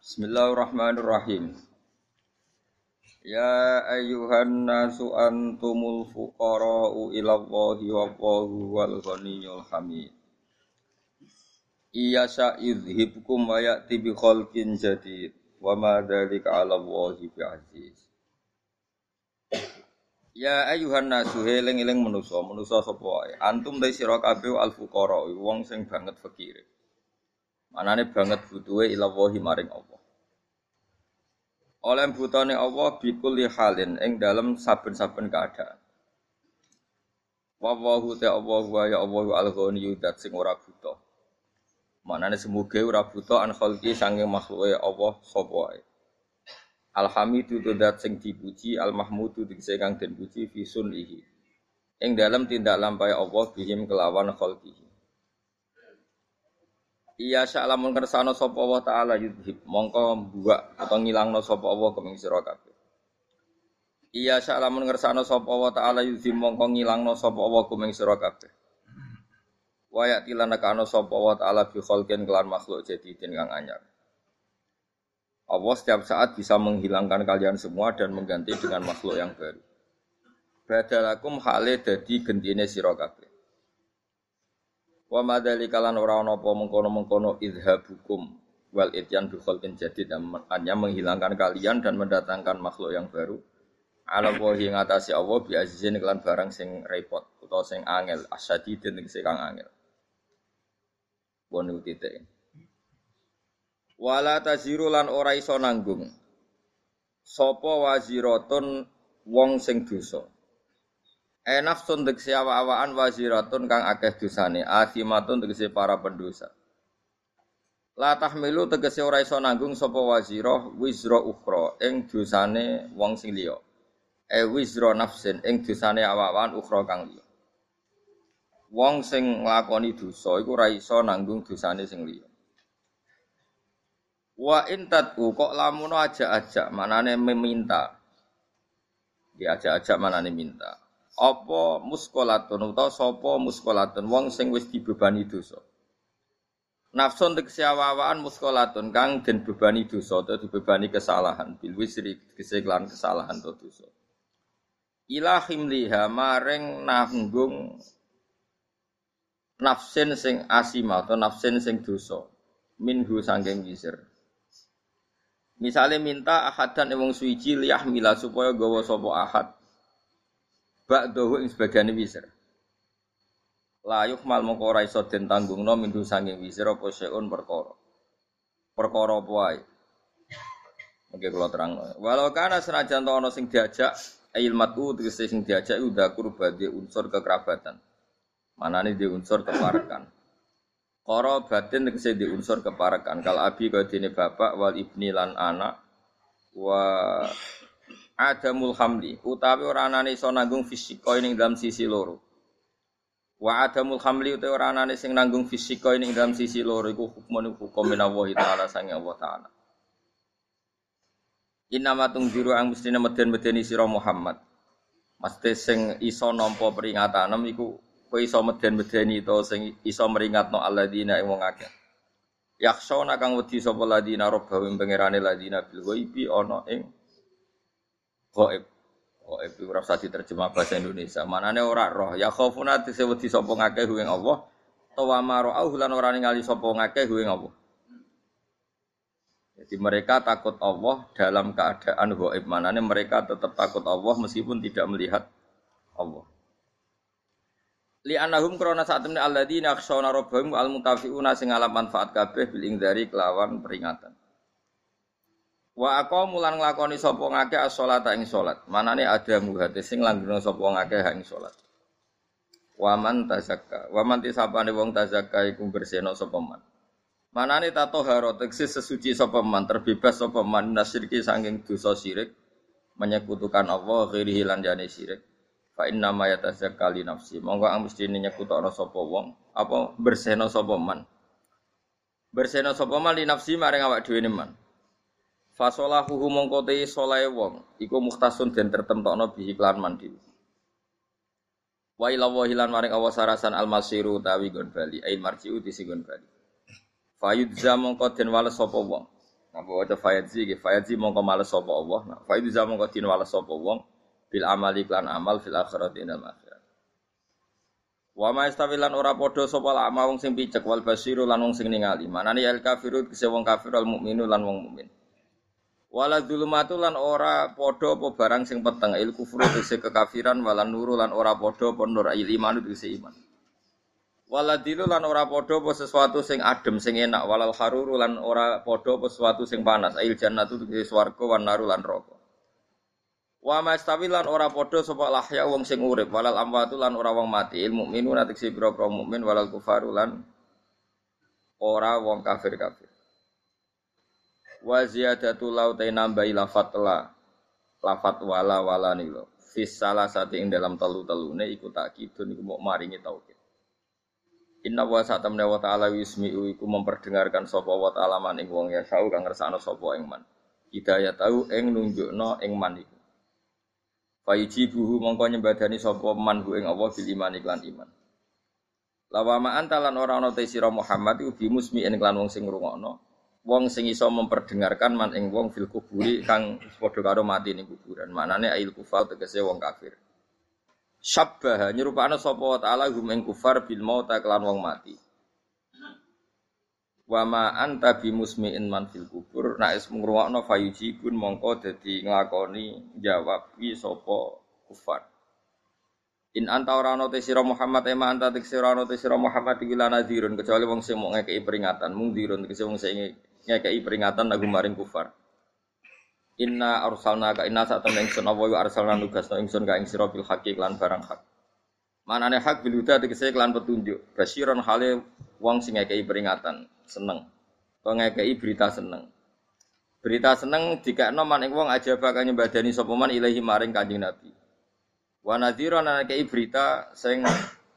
Bismillahirrahmanirrahim. Ya ayyuhan nasu antumul fuqara'u ila Allahi wallahu wal ghaniyyul hamid. Iya sa'idhibkum wa ya'ti bi khalqin jadid wa ma dzalika 'ala Allahi bi aziz. Ya ayyuhan nasu eling-eling manusa, manusa sapa wae. Antum ta sira kabeh al fuqara, wong sing banget fakir. Manane banget butuhe ila wahi maring Allah. Oleh butane Allah bikul halin ing dalam saben-saben keadaan. Wa wahu ta Allah wa ya Allah al-ghani yudat sing ora buta. Manane semoga ora buta an khalqi sange makhluke Allah sapa wae. Alhamidu dat sing dipuji, al mahmudu tegese kang den puji fi sunihi. Ing dalam tindak lampai Allah bihim kelawan khalqihi. Iya sya'lamun kersano sapa Allah taala yudhib mongko buak atau ngilangno sapa Allah keming sira kabeh. Iya sya'lamun kersano sapa Allah taala yudhib mongko ngilangno sapa Allah keming sira kabeh. Wa ya'tilana kana sapa Allah taala bi kelan makhluk jadi kang anyar. Allah setiap saat bisa menghilangkan kalian semua dan mengganti dengan makhluk yang baru. Badalakum hale dadi gentine sira kabeh. Wa madzalika lan ora ana apa mengkono-mengkono idhabukum wal ityan bi khalqin jadid hanya menghilangkan kalian dan mendatangkan makhluk yang baru. Ala wahi ngatasi Allah bi azizin kelan barang sing repot utawa sing angel asyadi den sing kang angel. Wonu titik. Wala taziru lan ora iso nanggung. Sapa waziratun wong sing dosa. Enafsun tegese awa-awaan waziratun kang akeh dosane, asimatun tegese para pendosa. La tahmilu tegese ora iso nanggung sapa wazirah wizra ukhra ing dosane wong sing liya. E wizra nafsin ing dosane awa-awaan ukhra kang liya. Wong sing nglakoni dosa iku ora iso nanggung dosane sing liya. Wa intatu kok lamun aja-aja manane meminta. Diajak-ajak manane minta apa muskolatun utawa sapa muskolatun wong sing wis dibebani dosa. Nafsun tegese awaan muskolatun kang den bebani dosa atau dibebani kesalahan bil wisri keseklan kesalahan atau dosa. Ila himliha maring nanggung nafsin sing asima atau nafsin sing dosa minhu sangking wisir. Misalnya minta ahadan wong suci liyahmila supaya gawa sapa ahad ba'dahu ing sebagiane wisir. La yuhmal mongko ora iso den tanggungno mindu sanging wisir apa seun perkara. Perkara apa. Mungkin kula terang. Walau kana senajan to sing diajak ail matu tegese sing diajak udah kurbade unsur kekerabatan. Manane di unsur keparekan. Koro batin tegese di unsur keparekan. Kal abi kaya dene bapak wal ibni lan anak wa adamul hamli utawi ora anane iso nanggung fisika ning dalam sisi loro wa adamul hamli utawi ora anane sing nanggung fisika ning dalam sisi loro iku hukmun hukum minallahi taala sange Allah taala Inama tungjiru ang mestine meden-medeni sira Muhammad. Mesti sing iso nampa peringatan iku kowe iso meden-medeni to sing iso meringatno alladzina ing wong akeh. Yaksona kang wedi sapa ladina robbahu pangerane ladina bil ghaibi ana ing Goib. Goib itu rasa diterjemah bahasa Indonesia. Manane ora roh. Ya khofuna disebut sapa ngakeh ing Allah. Tawa mara'au lan ora ningali sapa ngakeh ing Allah. Jadi mereka takut Allah dalam keadaan goib. Manane mereka tetap takut Allah meskipun tidak melihat Allah. Li anahum krona saat ini alladzina akhshawna rabbahum al mutafiuna sing alam manfaat kabeh bil ingdari kelawan peringatan. Wa aku mulan nglakoni sapa ngake as-shalat ing salat. Manane ada muhate sing langgeng sapa ngake ing salat. Wa man tazakka. Wa man tisapane wong tazakka iku bersihno sapa man. Tato haro tegese sesuci sapa man terbebas sapa man nasirki saking dosa syirik menyekutukan Allah ghairihi lan jane syirik. Fa inna ma yatazakkali nafsi. Monggo ang mesti nyekutokno sapa wong apa bersihno sapa man. Bersihno sapa man li nafsi maring awak dhewe man. Fasolahu mongko te solahe wong iku muhtasun den tertemtokno bihi klan man dhewe. Wa ila wahilan maring Allah sarasan almasiru tawi gon bali ail marjiu disi gon bali. Fayudza mongko den wales wong. Napa waca fayadzi nggih fayadzi mongko males sapa Allah. Nah, fayudza mongko den wales wong bil amali klan amal fil akhirati inal akhirat. Wa ma istawilan ora padha sapa lama wong sing picek wal basiru lan wong sing ningali. Manane al kafiru kese wong kafir al mukminu lan wong mukmin. Wala dzulumatu lan ora padha apa barang sing peteng il kufru kese kekafiran walan nuru lan ora padha apa nur il iman kese iman. Waladilu lan ora padha apa sesuatu sing adem sing enak walal haruru lan ora padha apa sesuatu sing panas ail jannatu tegese swarga wan naru lan neraka. Wa mastawi lan ora padha sapa lahya wong sing urip walal amwatu lan ora wong mati il mukminu lan tegese pira-pira mukmin walal kufaru lan ora wong kafir-kafir. Wa ziyadatu nambahi lafat la lafat wala wala nilo. Fis salah satu ing dalam telu-telune iku takkidun iku mau maringi tauhid. Inna wa satamna wa ta'ala wismi'u iku memperdengarkan sapa wa ta'ala man ing wong ya sau kang ngersakno sapa ing man. Hidayah tahu ing nunjukno ing man iku. Fayijibuhu mongko nyembadani sapa man hu ing Allah bil iman iklan iman. Lawama antalan ora ana te sira Muhammad iku bimusmi ing lan wong sing ngrungokno. Wong sing iso memperdengarkan man ing wong fil kuburi kang padha karo mati ning kuburan. Manane ail kufar tegese wong kafir. Syabbaha nyerupakno sapa wa taala hum ing kufar bil mauta kelan wong mati. Wa ma anta bimusmi'in man fil kubur nek is ngrungokno fayujibun mongko dadi nglakoni jawab wi sapa kufar. In anta ora ana sira Muhammad ema anta sira ana sira Muhammad iki lan kecuali wong sing mau ngekeki peringatan. Mung dirun tegese wong sing ngekeki peringatan lagu maring kufar Inna arsalna ka inna saat temen ingsun apa wa arsalna nugas no ingsun ka ing sira bil haqqi lan barang hak. Manane hak bil huda tegese lan petunjuk. Basyiron hale wong sing ngekeki peringatan, seneng. To ngekeki berita seneng. Berita seneng dikakno man ing wong aja bakal nyembadani sapa man ilahi maring Kanjeng Nabi. Wa nadhiron ngekeki berita sing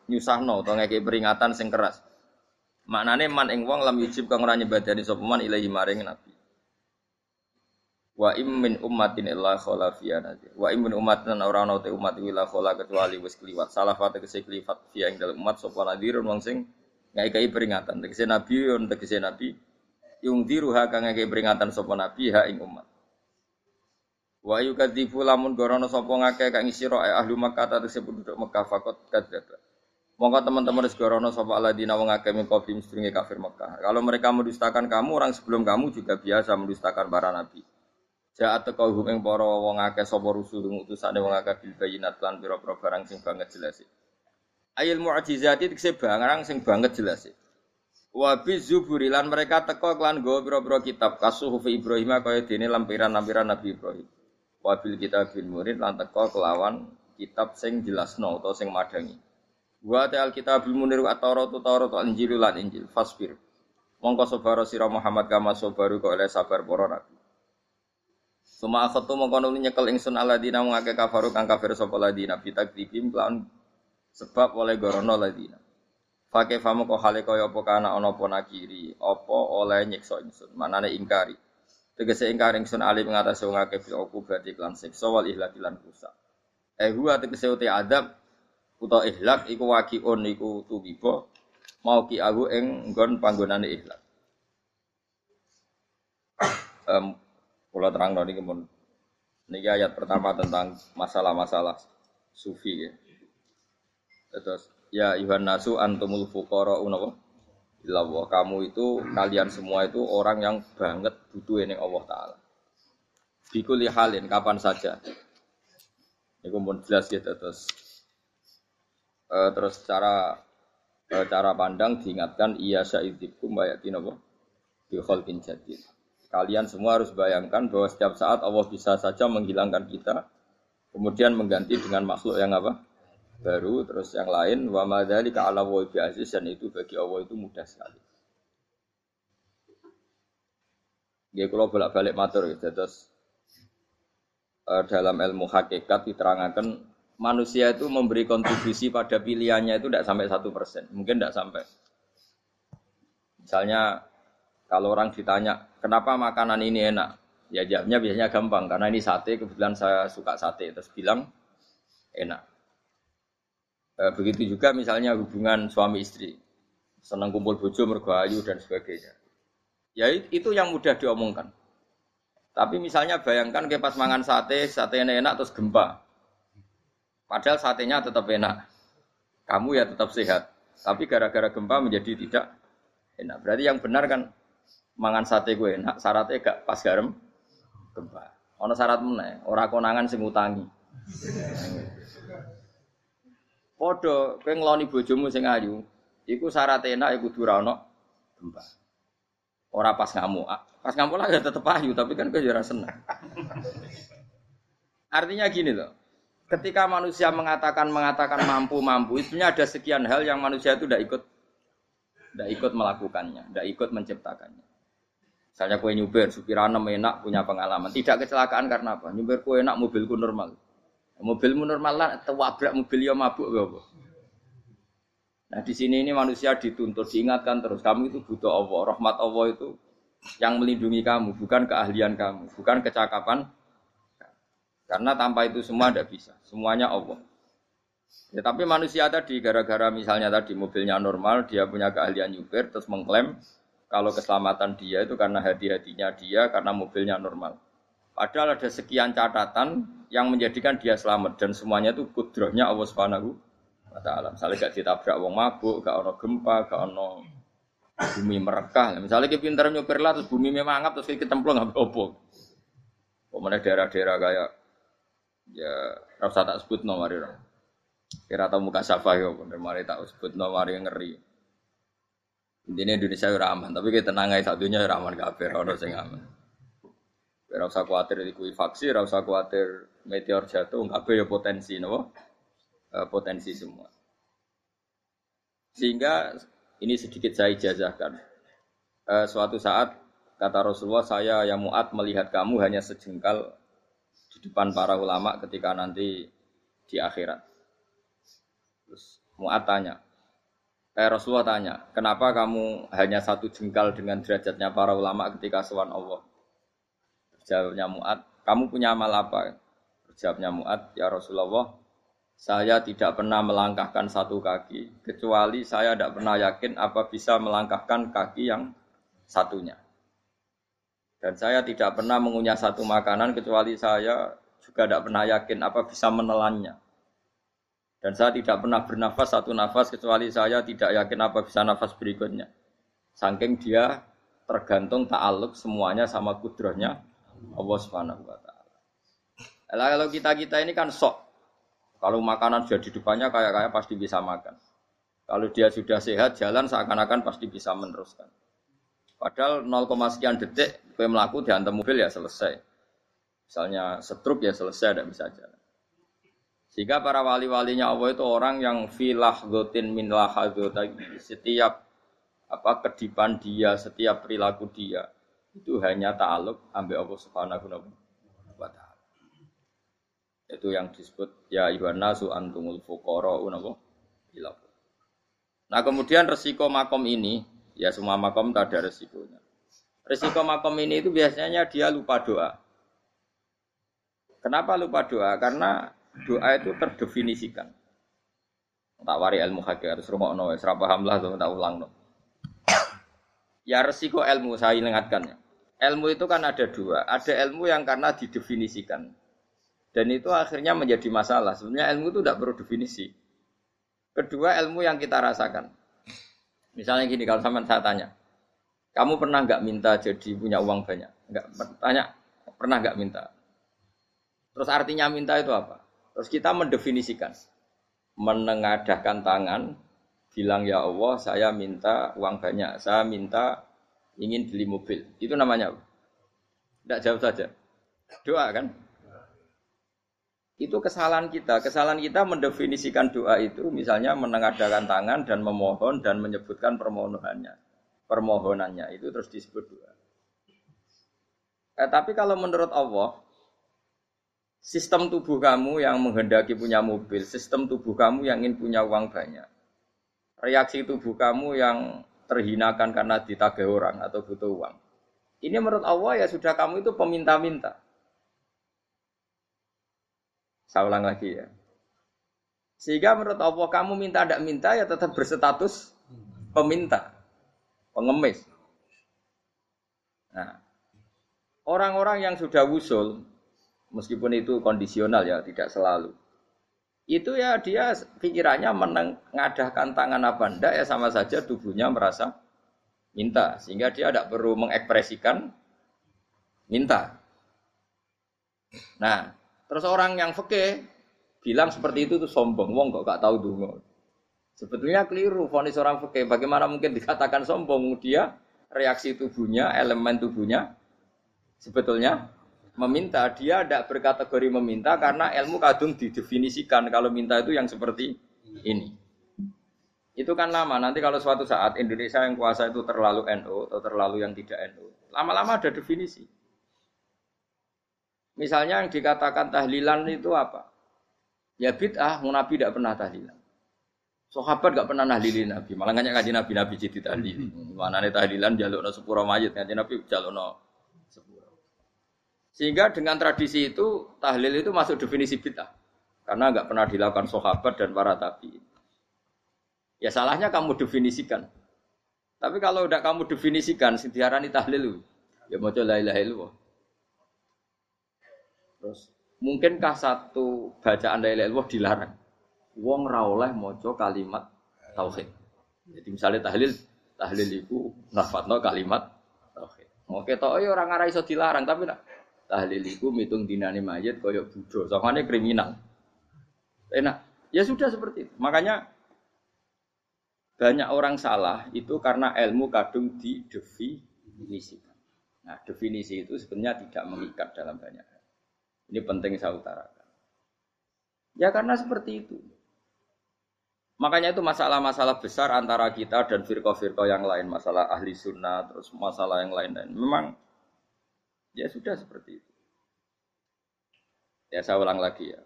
nyusahno to ngekeki peringatan sing keras. Maknane man ing wong lam yujib kang ora nyembadani sapa man ilahi maring Nabi. Wa im min ummatin illa khala fiya nadir. Wa im min ummatin ora ana te umat illa khala kecuali wis kliwat. Salah fate kese kliwat fiya ing dalem umat sapa nadirun wong sing ngai peringatan. Tegese nabi yon tegese nabi yung diruha kang ngai peringatan sapa nabi ha ing umat. Wa yukadzifu lamun gorono sapa ngake kang isira ahli Makkah ta tegese penduduk Mekah fakot kadzdzaba. Monggo teman-teman segorono sapa aladina wong akeh min qablihim sedurunge kafir Mekah. Kalau mereka mendustakan kamu, orang sebelum kamu juga biasa mendustakan para nabi. Jaat teko hum ing para wong akeh sapa rusul utusane wong akeh bil bayinat lan pira-pira barang sing banget jelas. Ayil mu'jizati tekse barang sing banget jelas. Wa bi zuburi lan mereka teko klan go pira-pira kitab kasuh fi Ibrahim kaya dene lampiran-lampiran Nabi Ibrahim. Wa bil kitabil murid lan teko kelawan kitab sing jelasno utawa sing madangi. Wa ta'al kitabul munir wa Taurat Taurat Injil lan Injil fasbir. Mongko sabar sira Muhammad kama sabaru kok oleh sabar para nabi. Suma akhatu mongko nuli nyekel ingsun aladina ngake kafaru kang kafir sapa ladina bitakdibim lan sebab oleh gorono ladina. Fake famu kok hale kaya apa kana ana apa nakiri, apa oleh nyiksa ingsun, manane ingkari. Tegese ingkari ingsun ali ngatasi wong akeh bil berarti lan siksa wal rusak. Eh huwa tegese uti adab utawa ihlak iku wakiun iku tuwiba mau ki aku ing nggon panggonane ihlak. Um, kalau terang niki pun niki ayat pertama tentang masalah-masalah sufi ya. Terus ya Yuhan nasu antumul fuqara unapa? Allah kamu itu kalian semua itu orang yang banget butuh ini Allah taala. Bikuli halin kapan saja. Ini pun jelas gitu terus uh, terus cara uh, cara pandang diingatkan iya sya'idikum bayatin apa? Bi jadid. Kalian semua harus bayangkan bahwa setiap saat Allah bisa saja menghilangkan kita, kemudian mengganti dengan makhluk yang apa? Baru, terus yang lain, wa madzalika ala wa aziz dan itu bagi Allah itu mudah sekali. Ya kalau bolak-balik matur. Terus uh, dalam ilmu hakikat diterangkan manusia itu memberi kontribusi pada pilihannya itu tidak sampai satu persen, mungkin tidak sampai. Misalnya kalau orang ditanya kenapa makanan ini enak, ya jawabnya biasanya gampang karena ini sate kebetulan saya suka sate terus bilang enak. E, begitu juga misalnya hubungan suami istri, senang kumpul bojo mergayu dan sebagainya. Ya itu yang mudah diomongkan. Tapi misalnya bayangkan kayak pas mangan sate, sate enak terus gempa. Padahal satenya tetap enak. Kamu ya tetap sehat. Tapi gara-gara gempa menjadi tidak enak. Berarti yang benar kan mangan sate gue enak, syaratnya gak pas garam gempa. Ono syarat mana? Orang konangan sing utangi. Podo, kowe ngloni bojomu sing ayu, iku syarat enak iku kudu ora gempa. Ora pas ngamuk. Ah, pas ngamuk lah ya tetep ayu, tapi kan kowe ya seneng. Artinya gini loh. Ketika manusia mengatakan mengatakan mampu mampu, sebenarnya ada sekian hal yang manusia itu tidak ikut tidak ikut melakukannya, tidak ikut menciptakannya. Misalnya kue nyuber, supir anem enak punya pengalaman, tidak kecelakaan karena apa? Nyuber kue enak mobilku normal, mobilmu normal lah, tewabrak mobil ya mabuk ya Nah di sini ini manusia dituntut diingatkan terus kamu itu butuh Allah, rahmat Allah itu yang melindungi kamu, bukan keahlian kamu, bukan kecakapan. Karena tanpa itu semua tidak bisa, semuanya Allah. Ya tapi manusia tadi gara-gara misalnya tadi mobilnya normal, dia punya keahlian nyupir, terus mengklaim kalau keselamatan dia itu karena hati-hatinya dia, karena mobilnya normal. Padahal ada sekian catatan yang menjadikan dia selamat dan semuanya itu kudrohnya Allah Subhanahu wa taala. Misalnya gak ditabrak wong mabuk, gak ono gempa, gak ono bumi merekah. Misalnya kita pintar nyopir lah terus bumi memang ngap terus kita templung nggak apa Pemenang daerah-daerah kayak ya rasa tak sebut nomor itu. Kira tahu muka siapa ya, mari tak sebut yang ngeri. Intinya Indonesia ya aman, tapi kita tenang satunya ya aman kafir, orang sing aman. Ora usah kuatir kuwi faksi, ora usah kuatir meteor jatuh, kabeh ya potensi napa? E, potensi semua. Sehingga ini sedikit saya ijazahkan. E, suatu saat kata Rasulullah, saya yang muat melihat kamu hanya sejengkal depan para ulama ketika nanti di akhirat. Terus muat tanya, eh, Rasulullah tanya, kenapa kamu hanya satu jengkal dengan derajatnya para ulama ketika sowan Allah? Jawabnya Mu'ad, kamu punya amal apa? Jawabnya Mu'ad, ya Rasulullah, saya tidak pernah melangkahkan satu kaki, kecuali saya tidak pernah yakin apa bisa melangkahkan kaki yang satunya. Dan saya tidak pernah mengunyah satu makanan, kecuali saya juga tidak pernah yakin apa bisa menelannya. Dan saya tidak pernah bernafas satu nafas, kecuali saya tidak yakin apa bisa nafas berikutnya. Saking dia tergantung ta'aluk semuanya sama kudrohnya Allah Subhanahu wa taala. kalau kita-kita ini kan sok. Kalau makanan sudah di depannya kayak-kayak pasti bisa makan. Kalau dia sudah sehat, jalan seakan-akan pasti bisa meneruskan. Padahal 0, sekian detik, kue melaku dihantam mobil ya selesai. Misalnya setruk ya selesai, tidak bisa jalan. Sehingga para wali-walinya Allah itu orang yang filah gotin min setiap apa kedipan dia, setiap perilaku dia itu hanya ta'aluk ambil Allah Subhanahu wa taala. Itu yang disebut ya ayuhan nasu antumul unapa Nah, kemudian resiko makom ini, ya semua makom tak ada resikonya. Resiko makom ini itu biasanya dia lupa doa. Kenapa lupa doa? Karena doa itu terdefinisikan. Tak wari ilmu hakikat terus rumah no, serapa hamlah tuh tak ulang no. Ya resiko ilmu saya ingatkannya ilmu itu kan ada dua. Ada ilmu yang karena didefinisikan. Dan itu akhirnya menjadi masalah. Sebenarnya ilmu itu tidak perlu definisi. Kedua ilmu yang kita rasakan. Misalnya gini, kalau sama saya tanya, kamu pernah nggak minta jadi punya uang banyak? Nggak tanya, pernah nggak minta? Terus artinya minta itu apa? Terus kita mendefinisikan, menengadahkan tangan, bilang ya Allah, saya minta uang banyak, saya minta ingin beli mobil. Itu namanya apa? Tidak jauh saja. Doa kan? Itu kesalahan kita. Kesalahan kita mendefinisikan doa itu misalnya menengadakan tangan dan memohon dan menyebutkan permohonannya. Permohonannya itu terus disebut doa. Eh, tapi kalau menurut Allah, sistem tubuh kamu yang menghendaki punya mobil, sistem tubuh kamu yang ingin punya uang banyak, reaksi tubuh kamu yang terhinakan karena ditagih orang atau butuh uang. Ini menurut Allah ya sudah kamu itu peminta-minta. Saya ulang lagi ya. Sehingga menurut Allah kamu minta tidak minta ya tetap berstatus peminta, pengemis. Nah, orang-orang yang sudah wusul, meskipun itu kondisional ya, tidak selalu. Itu ya dia pikirannya mengadahkan tangan apa ndak ya sama saja tubuhnya merasa minta. Sehingga dia tidak perlu mengekspresikan minta. Nah, terus orang yang fakih bilang seperti itu tuh sombong, wong kok gak tahu dungo. Sebetulnya keliru vonis orang fakih. Bagaimana mungkin dikatakan sombong? Dia reaksi tubuhnya, elemen tubuhnya sebetulnya meminta. Dia tidak berkategori meminta karena ilmu kadung didefinisikan kalau minta itu yang seperti ini. Itu kan lama. Nanti kalau suatu saat Indonesia yang kuasa itu terlalu NU atau terlalu yang tidak NU, lama-lama ada definisi. Misalnya yang dikatakan tahlilan itu apa? Ya bid'ah, Nabi tidak pernah tahlilan. Sahabat gak pernah nahlilin Nabi, malah nggak ngaji Nabi Nabi jadi tahlil. Mana nih tahlilan jaluk no sepuro mayit, ngaji Nabi jaluk no sepuro. Sehingga dengan tradisi itu tahlil itu masuk definisi bid'ah, karena nggak pernah dilakukan sahabat dan para tabi. Ya salahnya kamu definisikan. Tapi kalau udah kamu definisikan, sintiarani tahlil, ya mau coba la ilaha Terus mungkinkah satu bacaan la ilaha dilarang? wong ra oleh kalimat tauhid. Jadi misalnya tahlil, tahlil itu nafatno kalimat tauhid. Oke toh ya orang arah iso dilarang tapi nak tahlil itu mitung dinane mayit koyo Buddha, soalnya kriminal. Enak, ya sudah seperti itu. Makanya banyak orang salah itu karena ilmu kadung didefinisikan. Nah, definisi itu sebenarnya tidak mengikat dalam banyak. Ini penting saya utarakan. Ya karena seperti itu. Makanya itu masalah-masalah besar antara kita dan firqa-firqa yang lain, masalah ahli sunnah, terus masalah yang lain-lain. Memang ya sudah seperti itu. Ya saya ulang lagi ya.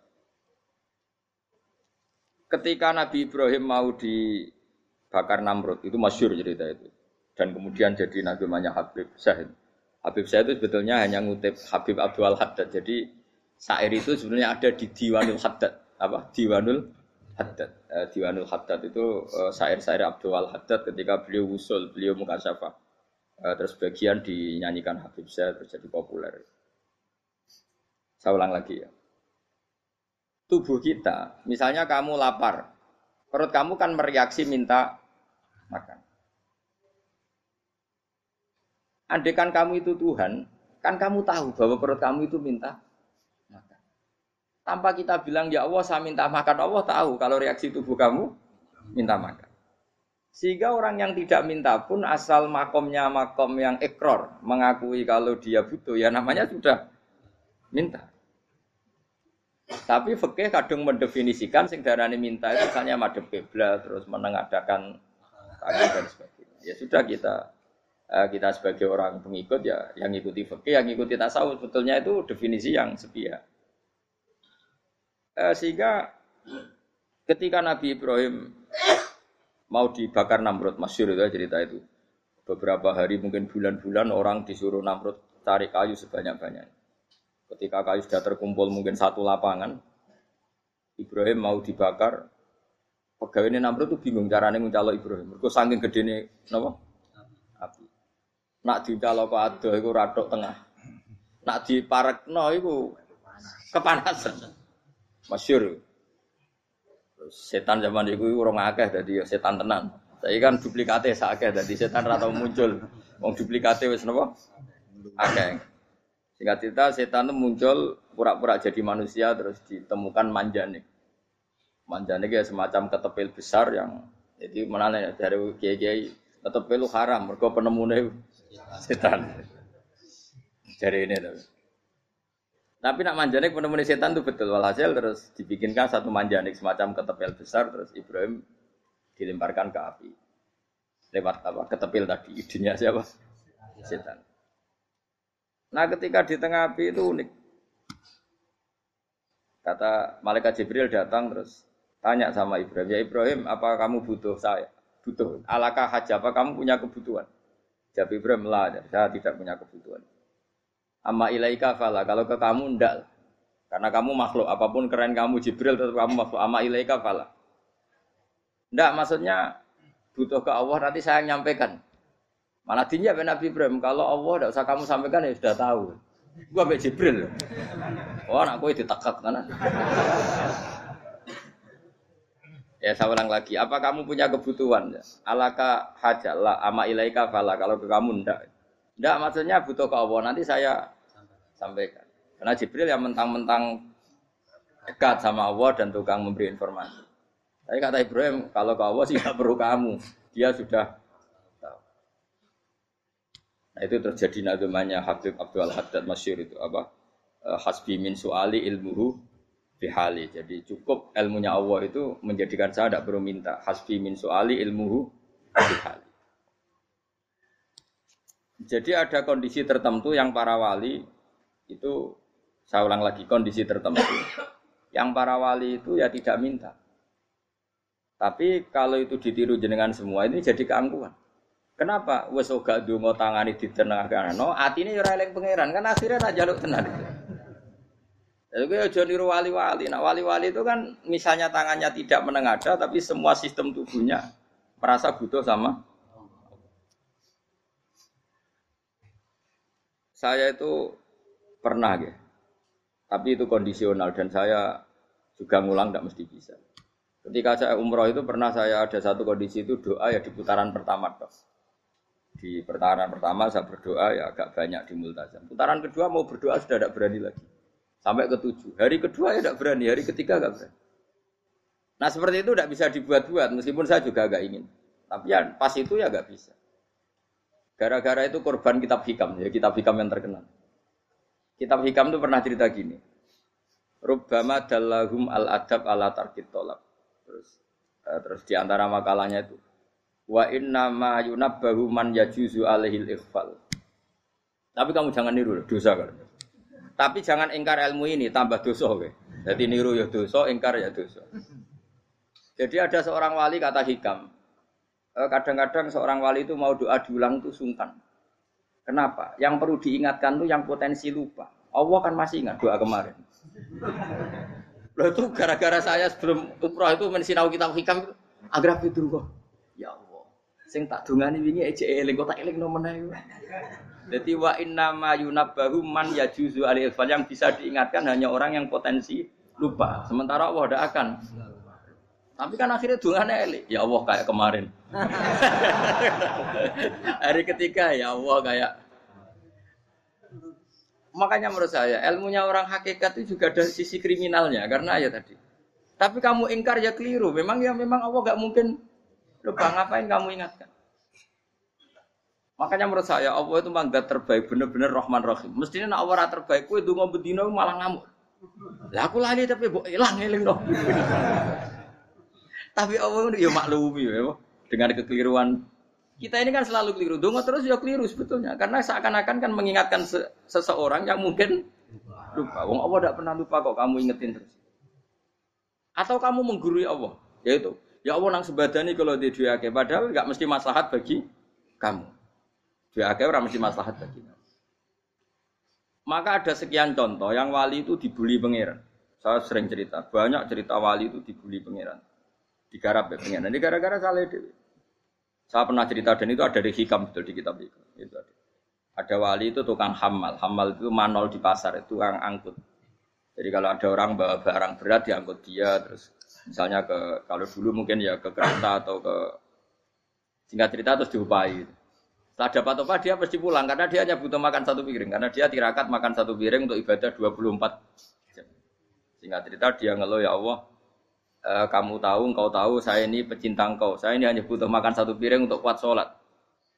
Ketika Nabi Ibrahim mau dibakar Namrud, itu masyur cerita itu. Dan kemudian jadi Nabi namanya Habib Syahid. Habib Syahid itu sebetulnya hanya ngutip Habib Abdul Haddad. Jadi syair itu sebenarnya ada di Diwanul Haddad. Apa? Diwanul Haddad. Eh, Diwanul Haddad itu eh, syair-syair Abdul Haddad ketika beliau usul, beliau mukasyafah. Eh, terus bagian dinyanyikan Habib Syed terjadi populer. Saya ulang lagi ya. Tubuh kita, misalnya kamu lapar, perut kamu kan mereaksi minta makan. Andaikan kamu itu Tuhan, kan kamu tahu bahwa perut kamu itu minta tanpa kita bilang ya Allah saya minta makan Allah tahu kalau reaksi tubuh kamu minta makan. Sehingga orang yang tidak minta pun asal makomnya makom yang ekror mengakui kalau dia butuh ya namanya sudah minta. Tapi fikih kadang mendefinisikan sing darani minta itu misalnya madhep kiblat terus menengadakan tangan dan sebagainya. Ya sudah kita eh, kita sebagai orang pengikut ya yang ikuti fikih, yang ikuti tasawuf sebetulnya itu definisi yang sepihak. Eh, sehingga ketika Nabi Ibrahim mau dibakar Namrud, masyur itu cerita itu. Beberapa hari mungkin bulan-bulan orang disuruh Namrud cari kayu sebanyak-banyak. Ketika kayu sudah terkumpul mungkin satu lapangan, Ibrahim mau dibakar, pegawai ini Namrud tuh bingung caranya mencalo Ibrahim. Mereka saking gede nih, kenapa? Api. Nak dicalo ke ada, itu radok tengah. Nak diparek no, itu kepanasan. Masyur. Setan zaman itu orang akeh jadi setan tenan. Saya kan duplikatnya sakeh jadi setan rata muncul. Wong duplikatnya wis napa? Akeh. Singkat cerita setan itu muncul pura-pura jadi manusia terus ditemukan manjane. Manjane ya semacam ketepil besar yang jadi mana dari kiai-kiai ketepil haram mereka penemunya setan. Dari ini tuh. Tapi nak manjanik penemuan setan itu betul walhasil terus dibikinkan satu manjanik semacam ketepil besar terus Ibrahim dilemparkan ke api lewat apa ketepil tadi idenya siapa setan. Nah ketika di tengah api itu unik. Kata malaikat Jibril datang terus tanya sama Ibrahim, ya Ibrahim, apa kamu butuh saya? Butuh. Alakah haja, apa kamu punya kebutuhan? Jawab Ibrahim, lah, saya tidak punya kebutuhan. Amma ilaika fala, kalau ke kamu ndak. Karena kamu makhluk, apa pun keren kamu Jibril tetap kamu makhluk. Amma ilaika fala. Ndak maksudnya butuh ke Allah nanti saya nyampaikan. Malah dijawab Nabi Ibrahim, kalau Allah tidak usah kamu sampaikan ya sudah tahu. Gua be Jibril. Oh, anak gue ditekak kan. Ya saya ulang lagi, apa kamu punya kebutuhan? Alaka hajat lah, ama ilaika fala. Kalau ke kamu ndak. Ndak maksudnya butuh ke Allah, nanti saya sampaikan. Karena Jibril yang mentang-mentang dekat sama Allah dan tukang memberi informasi. Tapi kata Ibrahim, kalau ke Allah sih nggak perlu kamu. Dia sudah Nah, itu terjadi nadumanya Habib Abdul Haddad Masyur itu apa? Eh, hasbi min su'ali ilmuhu bihali. Jadi cukup ilmunya Allah itu menjadikan saya tidak perlu minta. Hasbi min su'ali ilmuhu bihali. Jadi ada kondisi tertentu yang para wali itu saya ulang lagi kondisi tertentu yang para wali itu ya tidak minta. Tapi kalau itu ditiru jenengan semua ini jadi keangkuhan. Kenapa? Wes ora donga tangani ditenangkan. No, atine ora eling pangeran kan akhirnya tak jaluk tenan. Jadi aja niru wali-wali. Nah wali-wali itu kan misalnya tangannya tidak menengada tapi semua sistem tubuhnya merasa butuh sama. Saya itu pernah ya, tapi itu kondisional dan saya juga ngulang tidak mesti bisa. Ketika saya umroh itu pernah saya ada satu kondisi itu doa ya di putaran pertama dok di putaran pertama saya berdoa ya agak banyak di multazam. Putaran kedua mau berdoa sudah tidak berani lagi. Sampai ke tujuh. Hari kedua ya tidak berani, hari ketiga agak berani. Nah seperti itu tidak bisa dibuat-buat, meskipun saya juga agak ingin. Tapi ya pas itu ya agak bisa. Gara-gara itu korban kitab hikam, ya kitab hikam yang terkenal. Kitab hikam itu pernah cerita gini. Rubbama dallahum al-adab ala tarkit tolak. Terus, eh, terus di antara makalahnya itu Wa inna ma yunabbahu man yajuzu alaihil ikhfal. Tapi kamu jangan niru dosa kan. Tapi jangan ingkar ilmu ini tambah dosa oke. Jadi niru ya dosa, ingkar ya dosa. Jadi ada seorang wali kata hikam. Eh, kadang-kadang seorang wali itu mau doa diulang itu sungkan. Kenapa? Yang perlu diingatkan tuh yang potensi lupa. Allah kan masih ingat doa kemarin. Loh itu gara-gara saya sebelum umroh itu mensinau kitab hikam agar itu kok. Ya Allah. Sing tak dungani wingi ejek eling kok tak eling no meneh. Jadi wa inna ma yunabbahu man yajuzu alil yang bisa diingatkan hanya orang yang potensi lupa. Sementara Allah tidak akan. Tapi kan akhirnya dungane eling. Ya Allah kayak kemarin. Hari ketiga ya Allah kayak Makanya menurut saya ilmunya orang hakikat itu juga ada sisi kriminalnya karena ya tadi. Tapi kamu ingkar ya keliru. Memang ya memang Allah gak mungkin Lupa ngapain kamu ingatkan? Makanya menurut saya Allah itu mangga terbaik bener-bener Rahman Rahim. Mestinya nak Allah terbaik kue dungo bedino malah ngamuk. Lah aku lali tapi bu hilang eling dong. tapi Allah ya maklumi ya dengan kekeliruan kita ini kan selalu keliru. Dungo terus ya keliru sebetulnya karena seakan-akan kan mengingatkan seseorang yang mungkin lupa. Wong Allah tidak pernah lupa kok kamu ingetin terus. Atau kamu menggurui Allah, yaitu Ya Allah nang sebadani kalau di dua padahal nggak mesti maslahat bagi kamu. Dua orang mesti maslahat bagi kamu. Maka ada sekian contoh yang wali itu dibully pangeran. Saya sering cerita, banyak cerita wali itu dibully pangeran. Digarap ya pangeran. Ini gara-gara salah itu. Saya pernah cerita dan itu ada di hikam betul di kitab itu. itu ada. ada wali itu tukang hamal. Hamal itu manol di pasar, itu tukang angkut. Jadi kalau ada orang bawa barang berat diangkut dia terus Misalnya ke kalau dulu mungkin ya ke kereta atau ke singkat cerita terus diupai. Setelah dapat apa dia pasti pulang karena dia hanya butuh makan satu piring karena dia tirakat makan satu piring untuk ibadah 24 jam. Singkat cerita dia ngeluh ya Allah e, kamu tahu engkau tahu saya ini pecinta engkau saya ini hanya butuh makan satu piring untuk kuat sholat.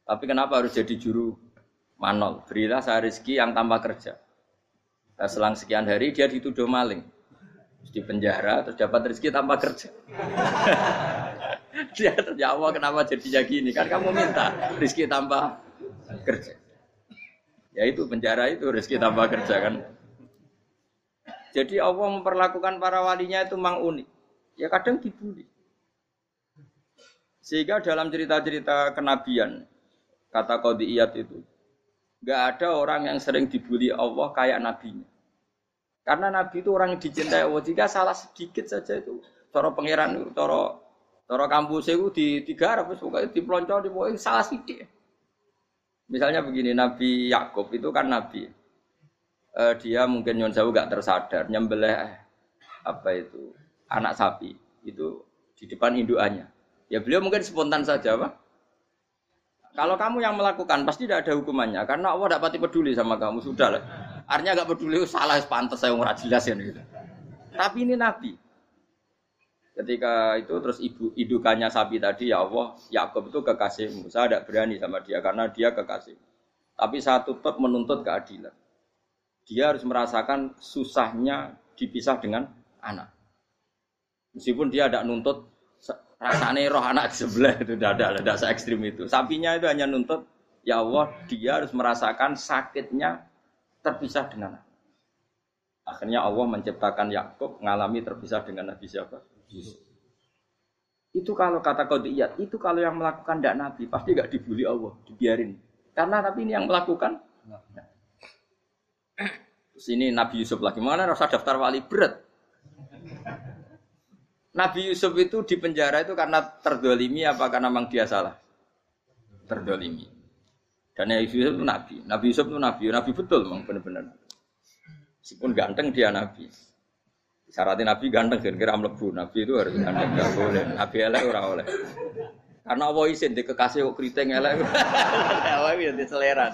Tapi kenapa harus jadi juru manol? Berilah saya rezeki yang tanpa kerja. Nah, selang sekian hari dia dituduh maling di penjara terus dapat rezeki tanpa kerja. Dia terjawab kenapa jadinya gini kan kamu minta rezeki tanpa kerja. Ya itu penjara itu rezeki tambah kerja kan. Jadi Allah memperlakukan para walinya itu mang unik. Ya kadang dibully. Sehingga dalam cerita-cerita kenabian, kata Qadiyat itu, nggak ada orang yang sering dibully Allah kayak nabinya. Karena nabi itu orang yang dicintai Allah. Jika salah sedikit saja itu, cara pangeran, cara cara kampus itu di tiga arab, pokoknya di pelonco, di pokoknya salah sedikit. Misalnya begini, Nabi Yakub itu kan nabi. Uh, dia mungkin nyon jauh gak tersadar nyembelih apa itu anak sapi itu di depan induannya. Ya beliau mungkin spontan saja, Pak. Kalau kamu yang melakukan pasti tidak ada hukumannya karena Allah tidak pati peduli sama kamu sudah lah. Artinya gak peduli salah pantas saya ngurah jelas ya gitu. Tapi ini Nabi. Ketika itu terus ibu idukannya sapi tadi ya Allah Yakub itu kekasihmu. Saya tidak berani sama dia karena dia kekasih. Tapi saya tetap menuntut keadilan. Dia harus merasakan susahnya dipisah dengan anak. Meskipun dia tidak nuntut rasanya roh anak sebelah itu tidak ada, se ekstrim itu. Sapinya itu hanya nuntut ya Allah dia harus merasakan sakitnya terpisah dengan anak. Akhirnya Allah menciptakan Yakub mengalami terpisah dengan Nabi siapa? Itu kalau kata kodiyat, itu kalau yang melakukan tidak Nabi, pasti gak dibully Allah, dibiarin. Karena Nabi ini yang melakukan. Terus ini Nabi Yusuf lagi, mana rasa daftar wali berat. Nabi Yusuf itu di penjara itu karena terdolimi apa karena memang dia salah? Terdolimi. Dan Nabi Yusuf itu Nabi. Nabi Yusuf itu Nabi. Nabi betul memang benar-benar. Meskipun ganteng dia Nabi. Syaratnya Nabi ganteng kira-kira melebu. Nabi itu harus ganteng, gak boleh. Nabi elek ora oleh. Karena Allah izin di kekasih kok keriting elek. Allah itu di selera.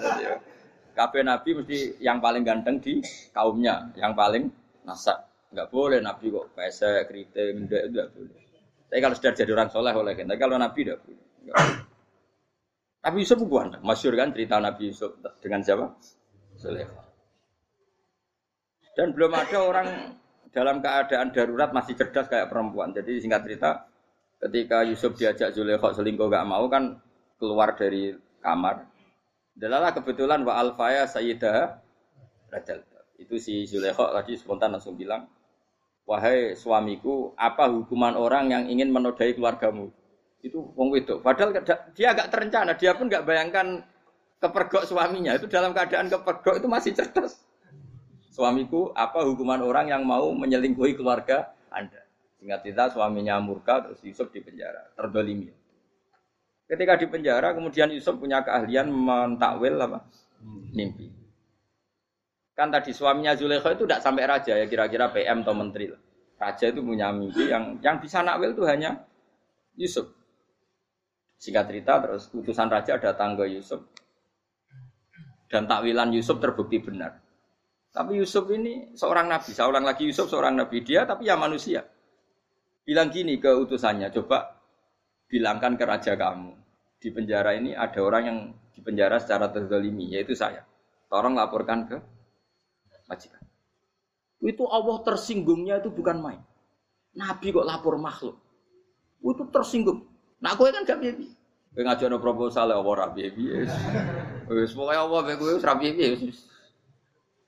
Kabeh Nabi mesti yang paling ganteng di kaumnya, yang paling nasak. Enggak boleh Nabi kok pesek, keriting, enggak, enggak boleh. Tapi kalau sudah jadi orang soleh oleh Tapi kalau Nabi tidak boleh. Nabi Yusuf bukan, masyur kan cerita Nabi Yusuf dengan siapa? Soleh. Dan belum ada orang dalam keadaan darurat masih cerdas kayak perempuan. Jadi singkat cerita, ketika Yusuf diajak Zulekho selingkuh gak mau kan keluar dari kamar. Dalalah kebetulan wa alfaya sayyidah rajal. Itu si Zulekho tadi spontan langsung bilang, wahai suamiku, apa hukuman orang yang ingin menodai keluargamu? Itu wong itu. Padahal dia agak terencana, dia pun nggak bayangkan kepergok suaminya. Itu dalam keadaan kepergok itu masih cerdas. Suamiku, apa hukuman orang yang mau menyelingkuhi keluarga Anda? Singkat cerita suaminya murka terus Yusuf di penjara, terdolimi. Ketika di penjara, kemudian Yusuf punya keahlian mentakwil apa? Mimpi. Kan tadi suaminya Zulekho itu tidak sampai raja ya kira-kira PM atau menteri. Raja itu punya mimpi yang yang bisa nakwil itu hanya Yusuf. Singkat cerita terus utusan raja datang ke Yusuf dan takwilan Yusuf terbukti benar. Tapi Yusuf ini seorang nabi, seorang lagi Yusuf seorang nabi dia tapi ya manusia. Bilang gini ke utusannya, coba bilangkan ke raja kamu di penjara ini ada orang yang di penjara secara terzalimi yaitu saya. Tolong laporkan ke majikan. Itu Allah tersinggungnya itu bukan main. Nabi kok lapor makhluk. Itu tersinggung. Nah, gue kan gak. Gue ngajuin proposal ya bibi. Wis pokoke Allah be gue rabi bibi.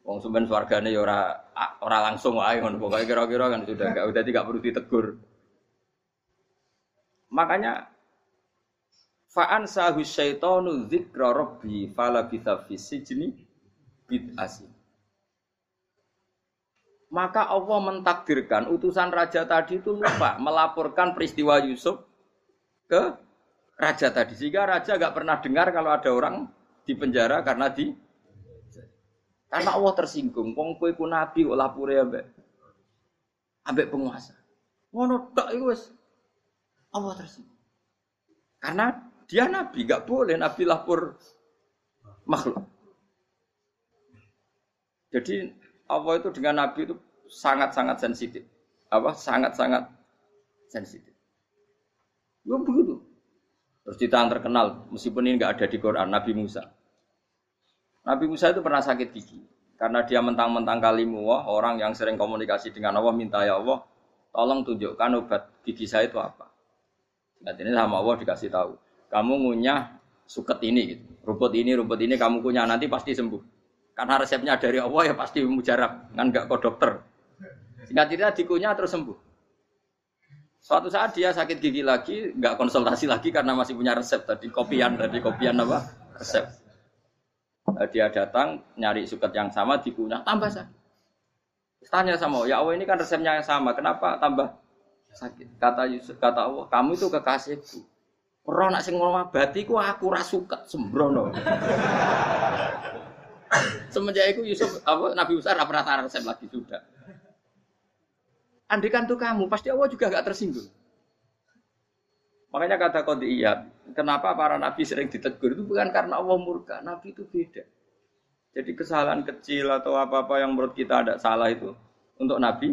Wong ya ora ora langsung wae ngono pokoke kira-kira kan sudah enggak udah tidak perlu ditegur. Makanya fa'an sahu syaitanu dzikra rabbi fala bitha fi sijni bid'asi. Maka Allah mentakdirkan utusan raja tadi itu lupa melaporkan peristiwa Yusuf ke raja tadi. Sehingga raja gak pernah dengar kalau ada orang di penjara karena di karena Allah tersinggung. Wong kowe ku nabi kok lapure ambek ambek penguasa. Ngono tok iku wis Allah tersinggung. Karena dia nabi, gak boleh nabi lapor makhluk. Jadi Allah itu dengan Nabi itu sangat-sangat sensitif. Apa? Sangat-sangat sensitif. Ya begitu. Terus cerita terkenal, meskipun ini nggak ada di Quran, Nabi Musa. Nabi Musa itu pernah sakit gigi. Karena dia mentang-mentang kalimuwah, orang yang sering komunikasi dengan Allah, minta ya Allah, tolong tunjukkan obat gigi saya itu apa. Nah, ini sama Allah dikasih tahu. Kamu ngunyah suket ini, gitu. rumput ini, rumput ini kamu kunyah nanti pasti sembuh. Karena resepnya dari Allah ya pasti mujarab, kan nggak kok dokter. Singkat cerita dikunyah terus sembuh. Suatu saat dia sakit gigi lagi, nggak konsultasi lagi karena masih punya resep tadi kopian tadi kopian apa resep. Nah, dia datang nyari suket yang sama dikunyah tambah sakit. Tanya sama ya Allah ini kan resepnya yang sama, kenapa tambah sakit? Kata Yusuf, kata Allah, kamu itu kekasihku. Roh nak sing ngomabati ku aku ra suka sembrono. Semenjak itu Yusuf apa Nabi Musa ora pernah resep lagi sudah. Andikan tuh kamu, pasti Allah juga gak tersinggung. Makanya kata iya, kenapa para nabi sering ditegur itu bukan karena Allah murka, nabi itu beda. Jadi kesalahan kecil atau apa-apa yang menurut kita ada salah itu untuk nabi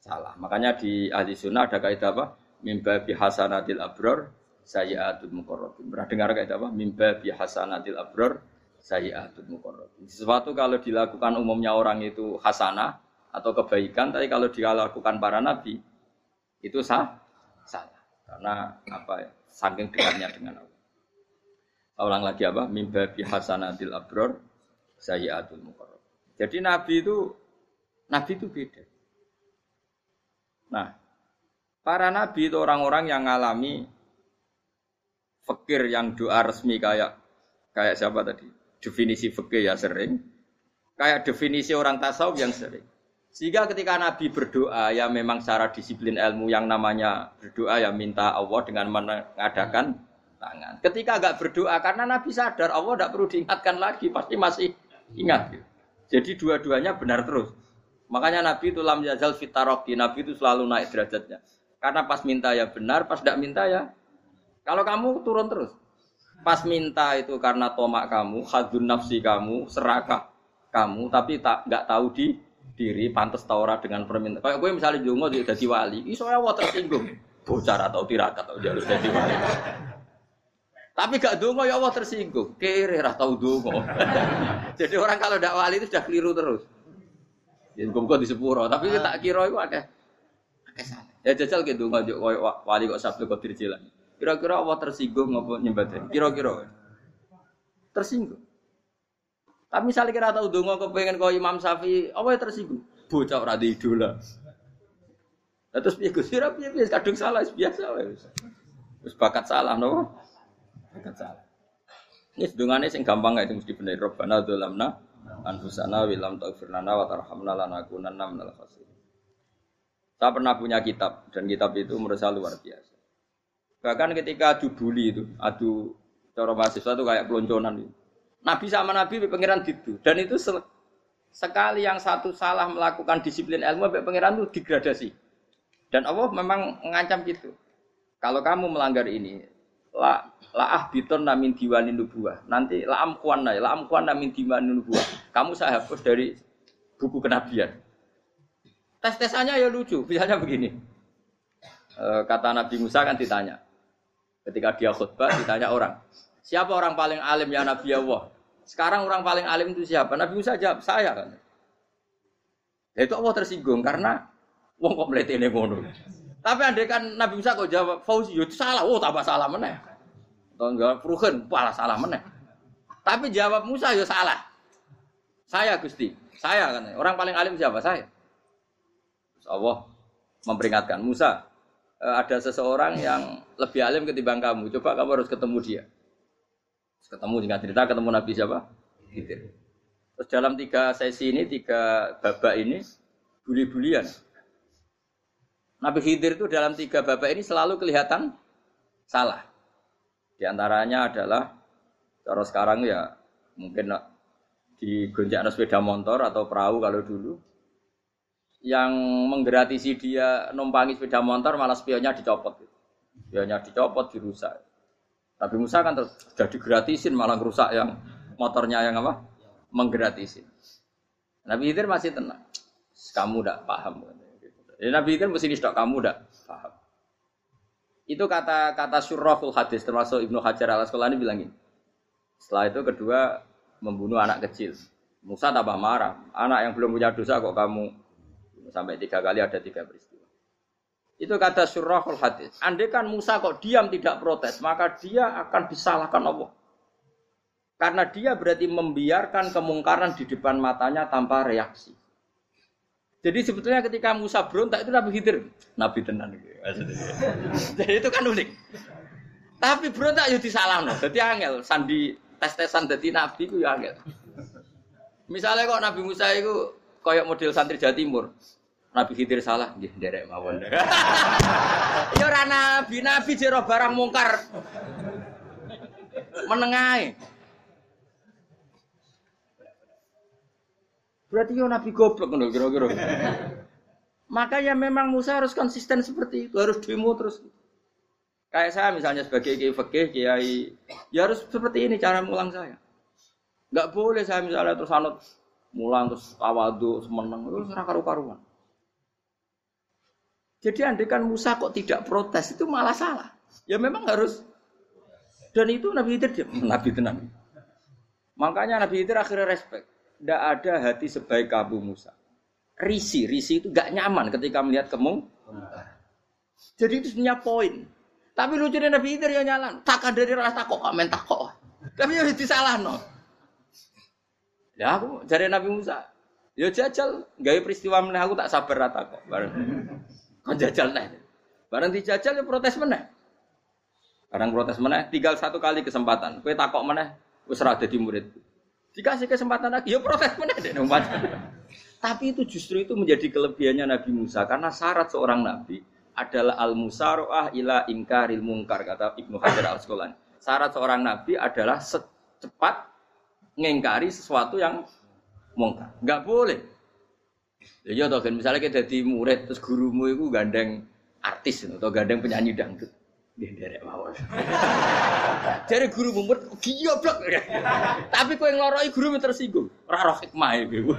salah. Makanya di ahli sunnah ada kaidah apa? Mimba bihasanatil abror sayyatul muqarrabin. Pernah dengar kaidah apa? Mimba bihasanatil abror sayyatul muqarrabin. Sesuatu kalau dilakukan umumnya orang itu hasanah atau kebaikan, tapi kalau dilakukan para nabi itu sah salah. Karena apa ya? Saking dekatnya dengan Allah. Ulang lagi apa? Mimba bihasanatil abror sayyatul muqarrabin. Jadi nabi itu nabi itu beda. Nah, para nabi itu orang-orang yang mengalami fakir yang doa resmi kayak kayak siapa tadi? Definisi fakir ya sering. Kayak definisi orang tasawuf yang sering. Sehingga ketika Nabi berdoa ya memang secara disiplin ilmu yang namanya berdoa ya minta Allah dengan mengadakan tangan. Ketika agak berdoa karena Nabi sadar Allah tidak perlu diingatkan lagi pasti masih ingat. Jadi dua-duanya benar terus. Makanya Nabi itu lam yazal fitaroki, Nabi itu selalu naik derajatnya. Karena pas minta ya benar, pas tidak minta ya. Kalau kamu turun terus. Pas minta itu karena tomak kamu, hadun nafsi kamu, serakah kamu, tapi tak nggak tahu di diri, pantas taura dengan permintaan. Kayak gue misalnya jongo jadi wali, iso ya tersinggung. Bocor atau tirakat atau jalur jadi wali. Tapi gak dungo ya Allah tersinggung. Kere rah tau dungo. Jadi orang kalau tidak wali itu sudah keliru terus. Ya muga di sepuro, tapi ah. tak kira itu ada. Ya jajal gitu nggak wali kok sabtu kok dirjilan. Kira-kira Allah tersinggung ngapa nyembah Kira-kira tersinggung. Tapi misalnya kira tahu dongo kepengen kau Imam Syafi'i, ya tersinggung? Bocah ora idola. Nah, terus piye Gus? Ora piye piye kadung salah biasa wae. Wis bakat salah no. Bakat salah. Ini sedungane sing gampang itu mesti bener. Robbana dzalamna anfusana wilam taghfir lana wa tarhamna lanakunanna minal. Saya pernah punya kitab dan kitab itu saya luar biasa. Bahkan ketika adu bully itu, adu cara mahasiswa itu kayak pelonconan itu. Nabi sama Nabi pengiran gitu dan itu sekali yang satu salah melakukan disiplin ilmu pengiran itu degradasi. Dan Allah memang mengancam gitu. Kalau kamu melanggar ini, la la ah biton namin diwanin nubuah. Nanti la amkuan la amkuan namin diwanin nubuah. Kamu saya hapus dari buku kenabian. Tes tesannya ya lucu. Misalnya begini. E, kata Nabi Musa kan ditanya. Ketika dia khutbah ditanya orang. Siapa orang paling alim ya Nabi Allah? Sekarang orang paling alim itu siapa? Nabi Musa jawab, saya kan. Ya itu Allah tersinggung karena wong kok mletene ngono. Tapi andai kan Nabi Musa kok jawab Fauzi, itu salah. Oh, tambah salah meneh. Enggak Ruhen, malah salah meneh. Tapi jawab Musa ya salah. Saya Gusti, saya kan. Orang paling alim siapa? Saya. Terus Allah memperingatkan Musa, ada seseorang yang lebih alim ketimbang kamu. Coba kamu harus ketemu dia. Terus ketemu dengan cerita ketemu Nabi siapa? Khidir. Terus dalam tiga sesi ini, tiga babak ini, buli-bulian. Nabi Khidir itu dalam tiga babak ini selalu kelihatan salah. Di antaranya adalah cara sekarang ya mungkin di gonjak sepeda motor atau perahu kalau dulu yang menggratisi dia numpangi sepeda motor malah spionnya dicopot. Spionnya dicopot dirusak. Tapi Musa kan sudah digratisin malah rusak yang motornya yang apa? Menggratisin. Nabi Khidir masih tenang. Kamu tidak paham. Ya, Nabi kan mesti nistok kamu dah paham. Itu kata kata surahul hadis termasuk Ibnu Hajar al Asqalani bilang ini. Setelah itu kedua membunuh anak kecil. Musa tambah marah. Anak yang belum punya dosa kok kamu sampai tiga kali ada tiga peristiwa. Itu kata surahul hadis. Andai kan Musa kok diam tidak protes, maka dia akan disalahkan Allah. Karena dia berarti membiarkan kemungkaran di depan matanya tanpa reaksi. Jadi sebetulnya ketika Musa berontak itu Nabi Khidir, Nabi tenan Jadi itu kan unik. Tapi berontak ya no. Jadi angel sandi tes-tesan jadi nabi itu ya angel. Misalnya kok Nabi Musa itu koyok model santri Jawa Timur. Nabi Khidir salah, nggih derek mawon. ya ora nabi, nabi jero barang mungkar. Menengae. Berarti yo nabi goblok ngono kira-kira. Makanya memang Musa harus konsisten seperti itu, harus demo terus. Kayak saya misalnya sebagai kiai fakih, kiai, ya harus seperti ini cara mulang saya. Enggak boleh saya misalnya terus anut mulang terus tawadu semeneng terus karu-karuan. Jadi andekan Musa kok tidak protes itu malah salah. Ya memang harus dan itu Nabi Khidir dia, Nabi itu Nabi. Makanya Nabi Khidir akhirnya respect. Tidak ada hati sebaik Abu Musa. Risi, risi itu gak nyaman ketika melihat kemung. Jadi itu sebenarnya poin. Tapi lucunya Nabi Khidir ya nyalan. Tak dari rasa kok komen tak kok. Tapi ya disalah no. Ya aku cari Nabi Musa. Ya jajal, gaya peristiwa meneh aku tak sabar rata kok. Bareng. Kon jajal nih. Bareng dijajal ya protes meneh. Barang protes meneh, tinggal satu kali kesempatan. Kue takok meneh, wis ora dadi murid. Dikasih kesempatan lagi, ya protes mana deh Tapi itu justru itu menjadi kelebihannya Nabi Musa karena syarat seorang nabi adalah al musaroah ila ingkaril mungkar kata Ibnu Hajar al Asqalani. Syarat seorang nabi adalah secepat ngengkari sesuatu yang mungkar. Enggak boleh. Ya iya toh kan misalnya kita jadi murid terus gurumu itu gandeng artis atau gandeng penyanyi dangdut. Dia derek mawon. Jadi guru mumet goblok. Tapi kowe ngloroi guru tersinggung. Ora roh hikmah iku.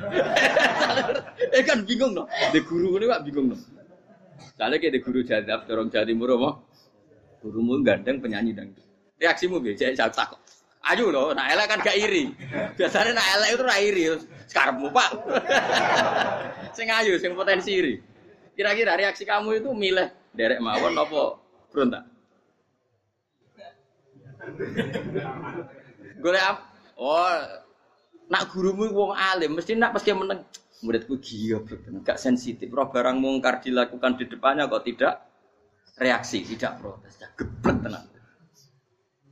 Eh kan bingung no. De guru ini Pak bingung. Soalnya kayak de guru jadab dorong Jawa Timur apa? Gurumu gandeng penyanyi dangdut. Reaksimu? Cek sak tak. Ayo loh, nak elek kan gak iri. Biasanya nak elek itu ra iri. Sekarang Pak. sing ayu, sing potensi iri. Kira-kira reaksi kamu itu milih derek mawon apa berontak? Golek apa? Oh, nak gurumu wong alim, mesti nak pasti meneng. Muridku gila, gak sensitif. Roh barang mungkar dilakukan di depannya kok tidak reaksi, tidak protes, ya geblek tenang.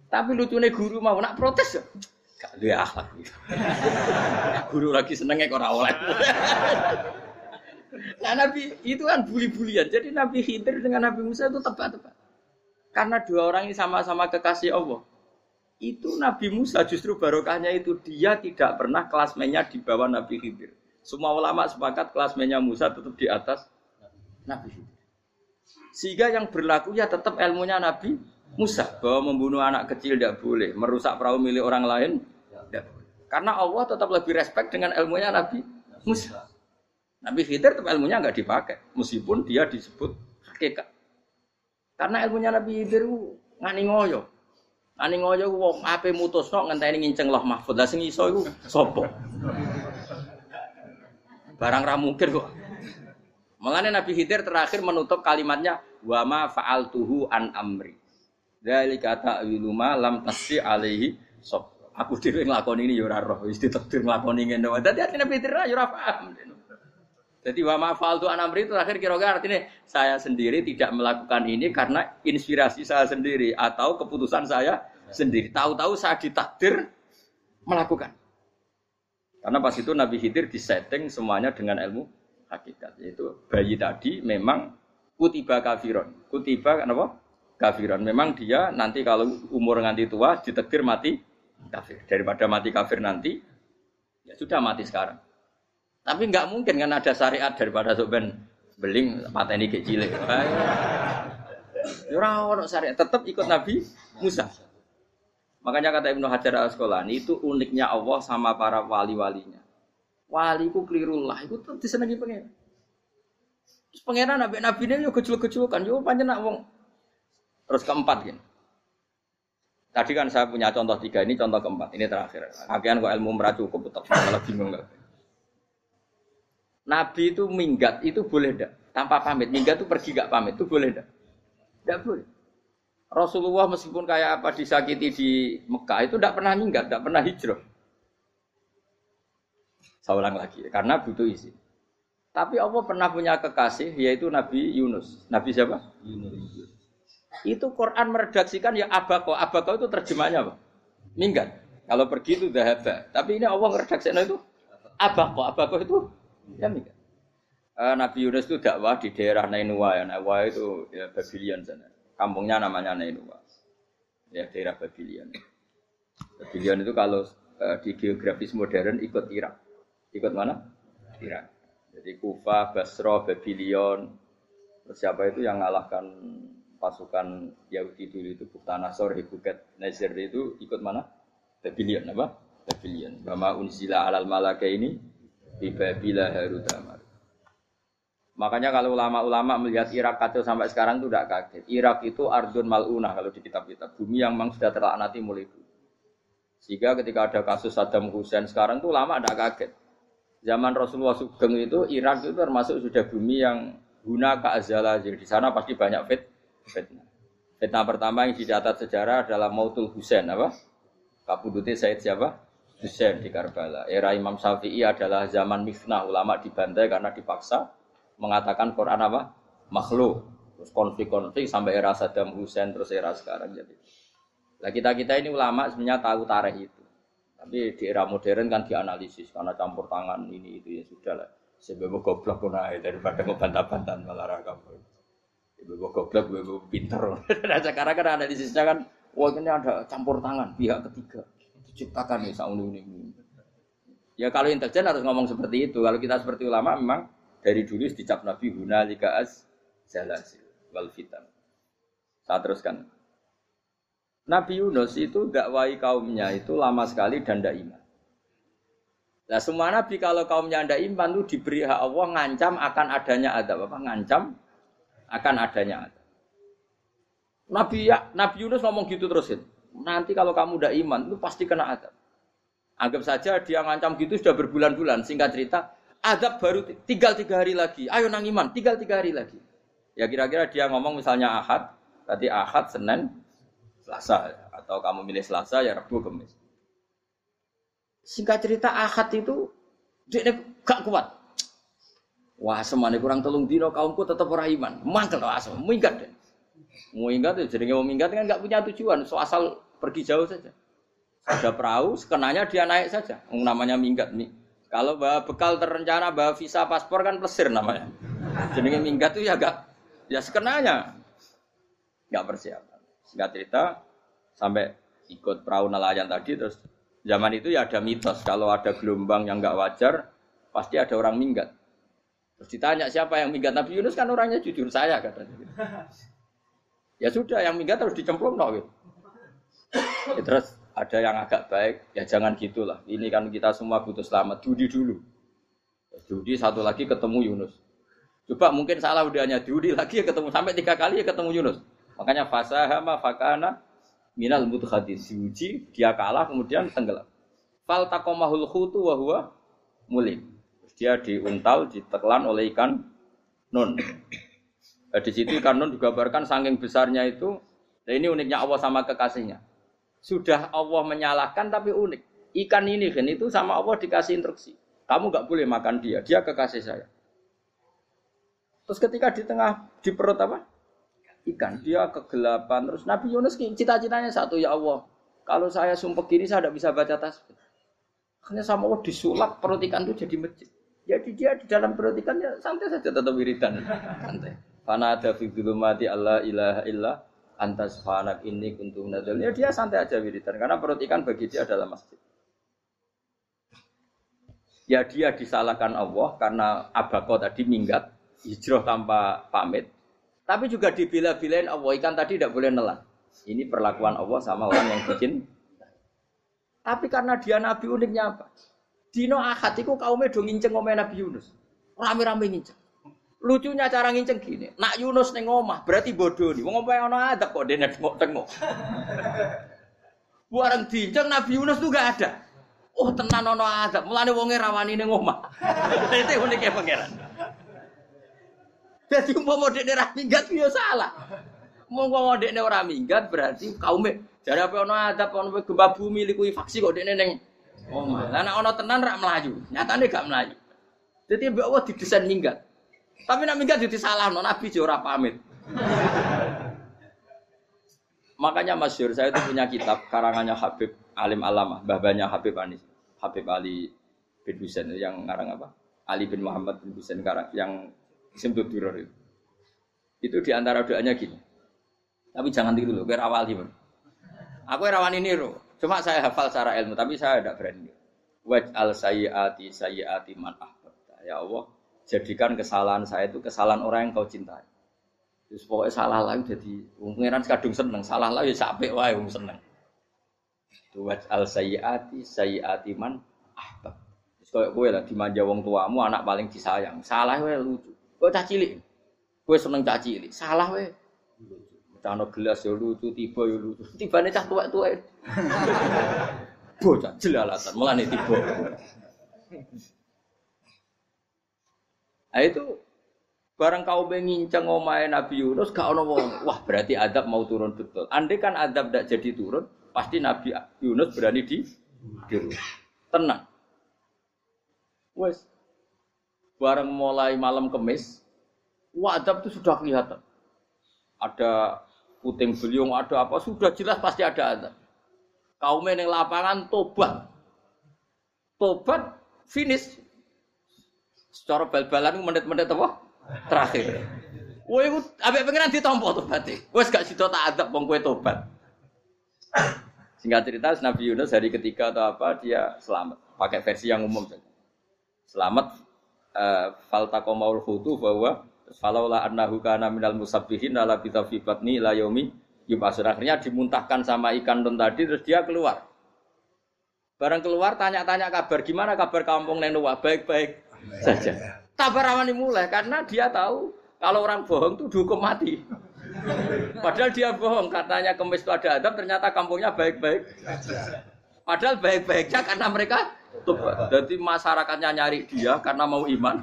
Tapi lucunya guru mau nak protes ya. Gak dia akhlak. guru lagi senengnya kok ora nah Nabi itu kan bully-bulian. Jadi Nabi Khidir dengan Nabi Musa itu tepat-tepat. Karena dua orang ini sama-sama kekasih Allah. Itu Nabi Musa justru barokahnya itu dia tidak pernah kelasmennya di bawah Nabi Khidir. Semua ulama sepakat kelasmennya Musa tetap di atas Nabi Khidir. Sehingga yang berlaku ya tetap ilmunya Nabi Musa bahwa membunuh anak kecil tidak boleh, merusak perahu milik orang lain tidak boleh. Karena Allah tetap lebih respect dengan ilmunya Nabi Musa. Nabi Khidir tetap ilmunya nggak dipakai, meskipun dia disebut hakikat. Karena ilmunya Nabi Khidir ngani ngoyo. Ngani ngoyo wong ape mutusno ngenteni nginceng loh mahfud. Lah sing iso iku sapa? Barang ra mungkin kok. Mengenai Nabi Khidir terakhir menutup kalimatnya wa ma fa'altuhu an amri. Dari kata wiluma lam tasri alaihi sob. Aku dhewe nglakoni ini ya roh, wis ditakdir nglakoni ngene wae. Dadi Nabi Khidir ya ora paham. Jadi wa ma'fal tu anamri itu akhir kira-kira artinya saya sendiri tidak melakukan ini karena inspirasi saya sendiri atau keputusan saya sendiri. Tahu-tahu saya ditakdir melakukan. Karena pas itu Nabi Khidir disetting semuanya dengan ilmu hakikat. Yaitu bayi tadi memang kutiba kafiron. Kutiba kenapa? Kafiron. Memang dia nanti kalau umur nganti tua ditakdir mati kafir. Daripada mati kafir nanti, ya sudah mati sekarang. Tapi nggak mungkin kan ada syariat daripada soben beling pateni ke cilik. Ya ora syariat, tetap ikut Nabi Musa. Makanya kata Ibnu Hajar al Asqalani itu uniknya Allah sama para wali-walinya. Wali ku klirullah, itu tuh disenangi pengen. Terus pengenan nabi nabi ini yo kecil-kecil kan, yo panjang nak wong. Terus keempat gini. Tadi kan saya punya contoh tiga, ini contoh keempat, ini terakhir. Akhirnya kok ilmu merah cukup, tetap malah bingung nggak. Nabi itu minggat itu boleh ndak? Tanpa pamit. Minggat itu pergi gak pamit itu boleh ndak? Tidak boleh. Rasulullah meskipun kayak apa disakiti di Mekah itu tidak pernah minggat, tidak pernah hijrah. Saya ulang lagi, karena butuh isi. Tapi Allah pernah punya kekasih yaitu Nabi Yunus. Nabi siapa? Yunus. Itu Quran meredaksikan ya abako. Abako itu terjemahnya apa? Minggat. Kalau pergi itu dahaba. Tapi ini Allah meredaksikan itu abako. Abako itu ya minggat. Uh, Nabi Yunus itu dakwah di daerah Nainua ya. Nainua itu ya Babylon sana. Kampungnya namanya Nainua. Ya daerah Babylon. Babylon itu kalau uh, di geografis modern ikut Irak. Ikut mana? Irak. Jadi Kufa, Basra, Babylon. Siapa itu yang ngalahkan pasukan Yahudi dulu itu Buktanasor, Hebuket, Nazir itu ikut mana? Babylon apa? Babylon. Bama unzila alal malaka ini di Babila Harutamar. Makanya kalau ulama-ulama melihat Irak kacau sampai sekarang itu tidak kaget. Irak itu Ardun Malunah kalau di kitab-kitab. Bumi yang memang sudah terlaknati mulai dulu. Sehingga ketika ada kasus Saddam Hussein sekarang itu lama tidak kaget. Zaman Rasulullah Sugeng itu Irak itu termasuk sudah bumi yang guna keazala. Jadi di sana pasti banyak fit fitnah. Fitnah pertama yang dicatat sejarah adalah Mautul Husain apa? Kapudutnya Said siapa? Husain di Karbala. Era Imam Syafi'i adalah zaman mifnah ulama dibantai karena dipaksa mengatakan Quran apa? Makhluk. Terus konflik-konflik sampai era Saddam Hussein terus era sekarang jadi. Nah kita kita ini ulama sebenarnya tahu tarikh itu. Tapi di era modern kan dianalisis karena campur tangan ini itu ya sudah lah. Sebab goblok pun daripada ngebantah-bantahan malah rakam. Ibu goblok, ibu pinter. Nah sekarang kan analisisnya kan, wah ini ada campur tangan pihak ketiga. Diciptakan nih sauni ini. Ya kalau intelijen harus ngomong seperti itu. Kalau kita seperti ulama memang dari dulu dicap Nabi Huna lika as jalasil wal fitan. Saya teruskan. Nabi Yunus itu dakwai kaumnya itu lama sekali dan tidak iman. Nah semua nabi kalau kaumnya tidak iman itu diberi hak Allah ngancam akan adanya adab apa? Ngancam akan adanya adab. Nabi ya, Nabi Yunus ngomong gitu terusin. Nanti kalau kamu udah iman, itu pasti kena adab. Anggap saja dia ngancam gitu sudah berbulan-bulan. Singkat cerita, adab baru tinggal tiga hari lagi. Ayo nang iman, tinggal tiga hari lagi. Ya kira-kira dia ngomong misalnya Ahad, tadi Ahad, Senin, Selasa. Atau kamu milih Selasa, ya Rabu, Kamis. Singkat cerita Ahad itu dia gak kuat. Wah, semane kurang telung dino kaumku tetap ora iman. Mangkel to asem, minggat deh. Mau minggat ya jadi mau minggat kan nggak punya tujuan, so asal pergi jauh saja. Ada perahu, sekenanya dia naik saja. Namanya minggat nih. Kalau bawa bekal terencana, bawa visa paspor kan plesir namanya. Jadi minggat tuh ya gak, ya sekenanya. Gak persiapan. Singkat cerita, sampai ikut perahu nelayan tadi, terus zaman itu ya ada mitos. Kalau ada gelombang yang nggak wajar, pasti ada orang minggat. Terus ditanya siapa yang minggat Nabi Yunus kan orangnya jujur saya katanya. Ya sudah yang minggat harus dicemplung no, gitu. Ya, terus ada yang agak baik, ya jangan gitulah. Ini kan kita semua butuh selamat. Judi dulu. Judi satu lagi ketemu Yunus. Coba mungkin salah udah hanya judi lagi ya ketemu sampai tiga kali ya ketemu Yunus. Makanya fasahama fakana minal mutkhadis. Diuji, dia kalah kemudian tenggelam. Fal takomahul khutu wa huwa mulim dia diuntal, ditelan oleh ikan nun. Nah, di situ ikan nun digambarkan saking besarnya itu. Nah, ini uniknya Allah sama kekasihnya. Sudah Allah menyalahkan tapi unik. Ikan ini kan itu sama Allah dikasih instruksi. Kamu nggak boleh makan dia, dia kekasih saya. Terus ketika di tengah di perut apa? Ikan, dia kegelapan. Terus Nabi Yunus cita-citanya satu ya Allah. Kalau saya sumpah gini saya tidak bisa baca tasbih. Hanya sama Allah disulap perut ikan itu jadi masjid. Jadi dia di dalam perut ikannya santai saja tetap wiridan. Santai. Fana ada fi mati Allah ilaha illa antas fanak ini kuntum nadal. Ya dia santai aja wiridan karena perut ikan bagi dia adalah masjid. Ya dia disalahkan Allah karena abako tadi minggat hijrah tanpa pamit. Tapi juga dibela-belain Allah ikan tadi tidak boleh nelan. Ini perlakuan Allah sama orang yang bikin. Tapi karena dia nabi uniknya apa? Dino akad itu kaumnya do nginceng ngomel Nabi Yunus. Rame-rame nginceng. Lucunya cara nginceng gini, nak Yunus neng omah berarti bodoh nih. Wong apa ono adab kok dene tengok-tengok. Barang dinceng Nabi Yunus tuh gak ada. Oh tenan ono adab, mulane wonge rawani ning omah. Itu uniknya pangeran. Jadi umpama dekne ra minggat yo salah. Mau dekne ora minggat berarti kaume jare apa ono adab ono gempa bumi likui faksi kok dekne ning omah. Lah nek ono tenan rak melayu. Nyatane gak melayu. Jadi mbak Allah didesain minggat. Tapi nak minggat jadi salah, no Nabi ora pamit. Makanya Masyur saya itu punya kitab karangannya Habib Alim Alama, babanya Habib Anis, Habib Ali bin Husain yang ngarang apa? Ali bin Muhammad bin Husain karang yang Simtud Duror itu. Itu di antara doanya gini. Tapi jangan tiru loh, biar awal gimana. Aku rawan ini loh. Cuma saya hafal secara ilmu, tapi saya tidak berani. Waj al sayyati sayyati man ahbabta. Ya Allah, jadikan kesalahan saya itu kesalahan orang yang kau cintai. Terus pokoknya salah lagi jadi pengiran kadung seneng, salah lagi ya sampai wae wong seneng. Waj al sayyati sayyati man ahbab. Terus koyo kowe lah dimanja wong tuamu anak paling disayang. Salah wae lucu. Kok cah cilik. Kowe seneng cah cilik. Salah wae Cano gelas ya lucu, tiba ya lucu. Tibane cah tuwek-tuwek. Bocah jelalatan, mulane tiba. Nah itu barang kau mengincang omae Nabi Yunus gak ono. Wah, berarti adab mau turun betul. Andai kan adab tidak jadi turun, pasti Nabi Yunus berani di di Tenang. Wes. Barang mulai malam kemis, wah adab itu sudah kelihatan. Ada puting beliung ada apa sudah jelas pasti ada azab. Kaum yang lapangan tobat. Tobat finish. Secara bal-balan menit-menit apa? Terakhir. Wah, itu abek pengiran ditompo tobatnya. Wes gak sido tak adab wong tobat. Singkat cerita Nabi Yunus hari ketiga atau apa dia selamat. Pakai versi yang umum saja. Selamat uh, faltaqamaul hutu bahwa Falaula annahu kana minal musabbihin la bi fi batni la yaumi yub'atsun. Akhirnya dimuntahkan sama ikan don tadi terus dia keluar. Barang keluar tanya-tanya kabar gimana kabar kampung neng baik-baik saja. Tabar awani mulai karena dia tahu kalau orang bohong tuh dihukum mati. Padahal dia bohong katanya kemis itu ada adab ternyata kampungnya baik-baik. Padahal baik-baiknya karena mereka tobat. Jadi masyarakatnya nyari dia karena mau iman.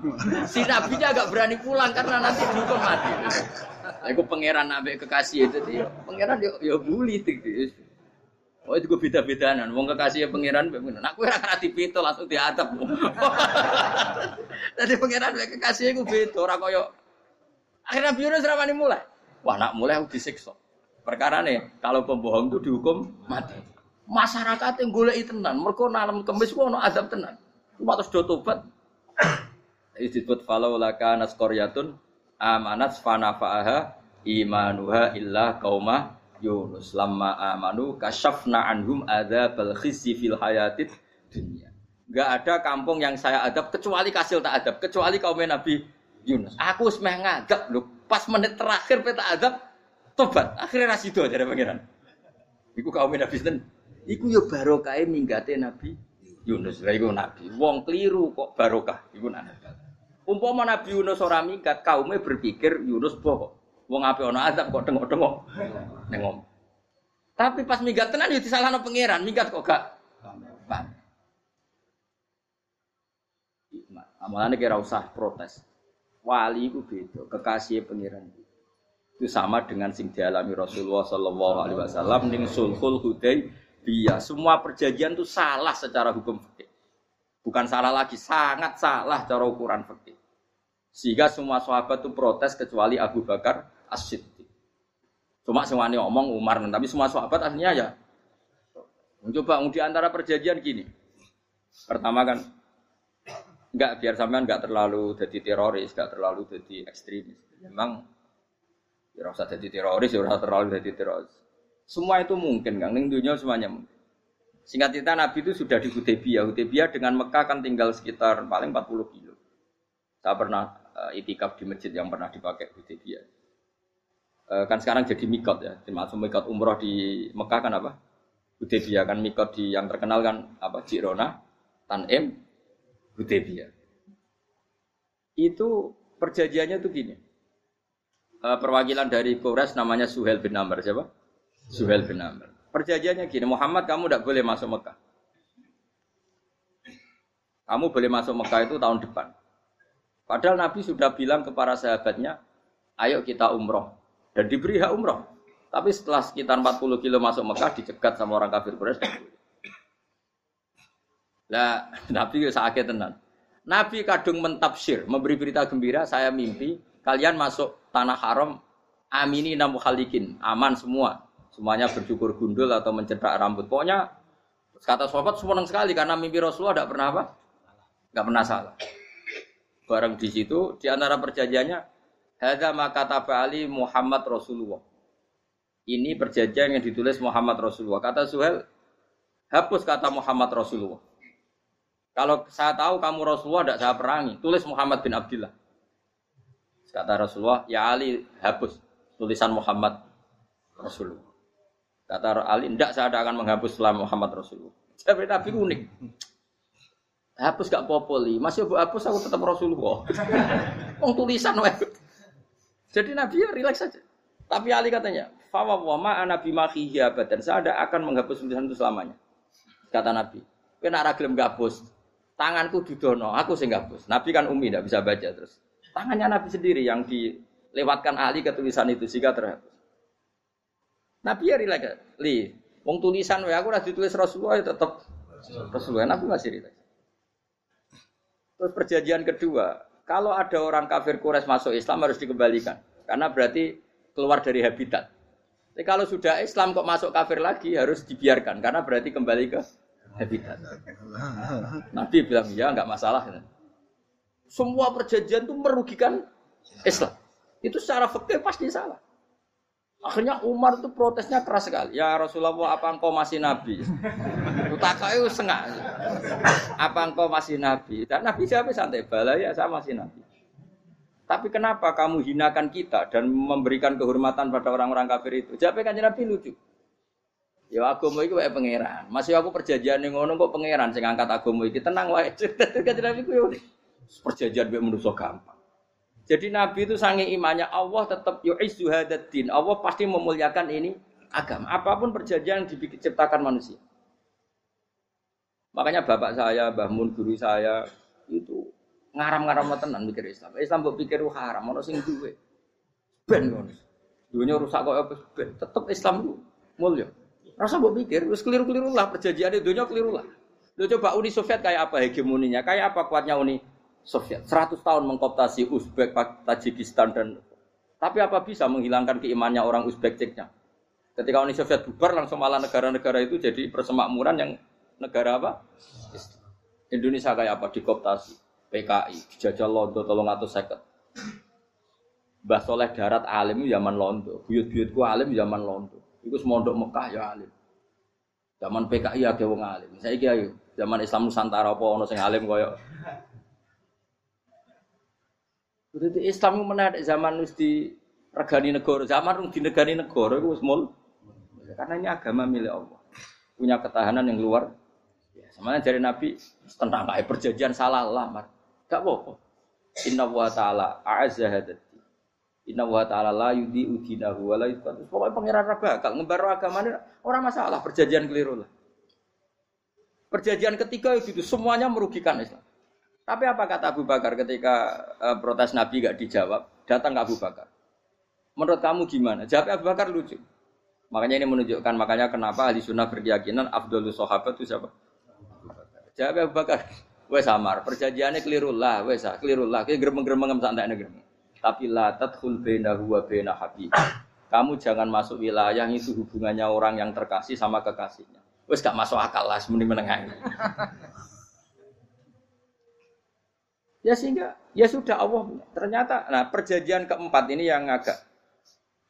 Si nabinya agak berani pulang karena nanti dihukum mati. Aku pangeran nabi kekasih itu dia. Pangeran yo yo bully Oh itu gue beda-bedaan. Wong kekasih ya pangeran, nah aku ora kena dipito langsung diatap. Jadi pangeran kekasih gue beda. Orang koyo akhirnya Nabi Yunus mulai. Wah nak mulai aku disiksa. Perkara nih kalau pembohong itu dihukum mati masyarakat yang golek tenan mereka nalam kemis ku ono azab tenan. Cuma terus do tobat falau laka naskoryatun amanat fanafa'aha imanuha illa qauma Yunus. Lamma amanu kasyafna anhum adzabal khizi fil hayatid dunia Enggak ada kampung yang saya adab kecuali kasil tak adab kecuali kaum Nabi Yunus. Aku semeh ngadab lho. Pas menit terakhir peta adab tobat. Akhirnya rasido dari pangeran. Iku kaum Nabi Yunus Iku yo barokah minggate Nabi Yunus. Lah iku nabi. Wong keliru kok barokah iku nabi. Umpama Nabi Yunus ora minggat, kaumnya berpikir Yunus bohong. Wong ape ana azab kok tengok-tengok nengom. Tapi pas minggat tenan yo disalahno pangeran, minggat kok gak paham. Amalane kira usah protes. Wali itu beda, kekasih pangeran. Itu sama dengan sing dialami Rasulullah Sallallahu Alaihi Wasallam ning sulhul hudai Iya, semua perjanjian itu salah secara hukum fikih. Bukan salah lagi, sangat salah cara ukuran fikih. Sehingga semua sahabat itu protes kecuali Abu Bakar As-Siddiq. Cuma semuanya ngomong Umar, tapi semua sahabat aslinya ya. Mencoba di antara perjanjian gini. Pertama kan enggak biar sampean enggak terlalu jadi teroris, enggak terlalu jadi ekstremis. Memang ya rasa jadi teroris, ya rasa terlalu jadi teroris. Semua itu mungkin, kan? Ning dunia semuanya mungkin. Singkat cerita Nabi itu sudah di Hudaybiyah. Hudaybiyah dengan Mekah kan tinggal sekitar paling 40 kilo. Saya pernah uh, itikaf di masjid yang pernah dipakai Hudaybiyah. Uh, kan sekarang jadi mikot ya. Termasuk mikot umroh di Mekah kan apa? Hudaybiyah kan mikot di yang terkenal kan apa? Jirona, Tanim, Hudaybiyah. Itu perjanjiannya tuh gini. Uh, perwakilan dari Kores namanya Suhel bin Amr siapa? Suhel bin Amr. Perjanjiannya gini, Muhammad kamu tidak boleh masuk Mekah. Kamu boleh masuk Mekah itu tahun depan. Padahal Nabi sudah bilang kepada sahabatnya, ayo kita umroh. Dan diberi hak umroh. Tapi setelah sekitar 40 kilo masuk Mekah dicegat sama orang kafir Quraisy. Lah, Nabi sakit tenan. Nabi kadung mentafsir, memberi berita gembira, saya mimpi kalian masuk tanah haram amini namu khalikin, aman semua. Semuanya bercukur gundul atau mencetak rambut. Pokoknya kata sahabat senang sekali karena mimpi Rasulullah tidak pernah apa? Enggak pernah salah. Bareng di situ di antara perjanjiannya hadza maka Ali Muhammad Rasulullah. Ini perjanjian yang ditulis Muhammad Rasulullah. Kata Suhel, hapus kata Muhammad Rasulullah. Kalau saya tahu kamu Rasulullah tidak saya perangi, tulis Muhammad bin Abdullah. Kata Rasulullah, ya Ali hapus tulisan Muhammad Rasulullah. Kata Ali, tidak saya tidak akan menghapus setelah Muhammad Rasulullah. Tapi Nabi unik. Hapus gak popoli, masih aku hapus aku tetap Rasulullah. Wong tulisan Jadi Nabi ya rileks saja. Tapi Ali katanya, Fawa ma ana bimakhihi abadan. Saya tidak akan menghapus tulisan itu selamanya. Kata Nabi. Kena ragilem gabus. Tanganku dudono, aku sing gabus. Nabi kan umi, tidak bisa baca terus. Tangannya Nabi sendiri yang dilewatkan Ali ke tulisan itu sehingga terhapus. Nabi ya rileks. Li, wong tulisan wa aku udah ditulis Rasulullah ya tetap Rasulullah. Nabi masih rileks. Terus perjanjian kedua, kalau ada orang kafir Quraisy masuk Islam harus dikembalikan. Karena berarti keluar dari habitat. Tapi kalau sudah Islam kok masuk kafir lagi harus dibiarkan karena berarti kembali ke habitat. Nabi bilang ya nggak masalah. Semua perjanjian itu merugikan Islam. Itu secara fakir pasti salah. Akhirnya Umar itu protesnya keras sekali. Ya Rasulullah, apa engkau masih nabi? Utaka itu sengak. Apa engkau masih nabi? Dan Nabi siapa santai bala ya saya masih nabi. Tapi kenapa kamu hinakan kita dan memberikan kehormatan pada orang-orang kafir itu? Jawab kan Nabi lucu. Ya agama itu kayak pangeran. Masih aku perjanjian yang ngono kok pangeran sing angkat agama iki tenang wae. Kan Nabi ku perjanjian mek manusa gampang. Jadi Nabi itu sange imannya Allah tetap yu'izzu hadaddin. Allah pasti memuliakan ini agama. Apa pun perjanjian yang diciptakan manusia. Makanya bapak saya, Mbah Mun guru saya itu ngaram-ngaram tenan mikir Islam. Islam mbok pikir haram, ono sing duwe. Ben ngono. Dunia rusak kok apa ben. Tetep Islam ku mulya. Rasa mbok pikir wis keliru-keliru lah perjanjian dunia keliru lah. Lo coba Uni Soviet kayak apa hegemoninya? Kayak apa kuatnya Uni Soviet? 100 tahun mengkoptasi Uzbek, Tajikistan dan tapi apa bisa menghilangkan keimannya orang Uzbek Ceknya? Ketika Uni Soviet bubar langsung malah negara-negara itu jadi persemakmuran yang negara apa? Indonesia kayak apa? Dikoptasi. PKI dijajal Londo tolong atau seket. Mbah Soleh darat alim zaman Londo, buyut-buyutku alim zaman Londo. Iku semondok Mekah ya alim. Zaman PKI ya wong alim. Saya kira zaman Islam Nusantara apa ono sing alim koyo. Jadi Islam itu menarik zaman wis di regani negara, zaman di negani negara itu semul. Karena ini agama milik Allah. Punya ketahanan yang luar Ya, semuanya dari Nabi tentang kayak perjanjian salah lamar. Gak apa-apa. Inna wa ta'ala a'azza hadati. Inna wa ta'ala la yudi udinahu wa la. Pokoknya pengiran bakal ngebar agama ini orang masalah perjanjian keliru lah. Perjanjian ketiga itu semuanya merugikan Islam. Tapi apa kata Abu Bakar ketika uh, protes Nabi gak dijawab? Datang ke Abu Bakar. Menurut kamu gimana? Jawab Abu Bakar lucu. Makanya ini menunjukkan makanya kenapa ahli sunnah berkeyakinan Abdul Sahabat itu siapa? Jawab Abu Bakar. Wes samar, perjanjiannya keliru lah, wes keliru lah. Kita geremeng-geremeng santai negeri. Tapi la tadkhul bainahu wa baina habib. Kamu jangan masuk wilayah itu hubungannya orang yang terkasih sama kekasihnya. Wes gak masuk akal lah, semuanya menengah. Ya sehingga ya sudah Allah ternyata nah perjanjian keempat ini yang agak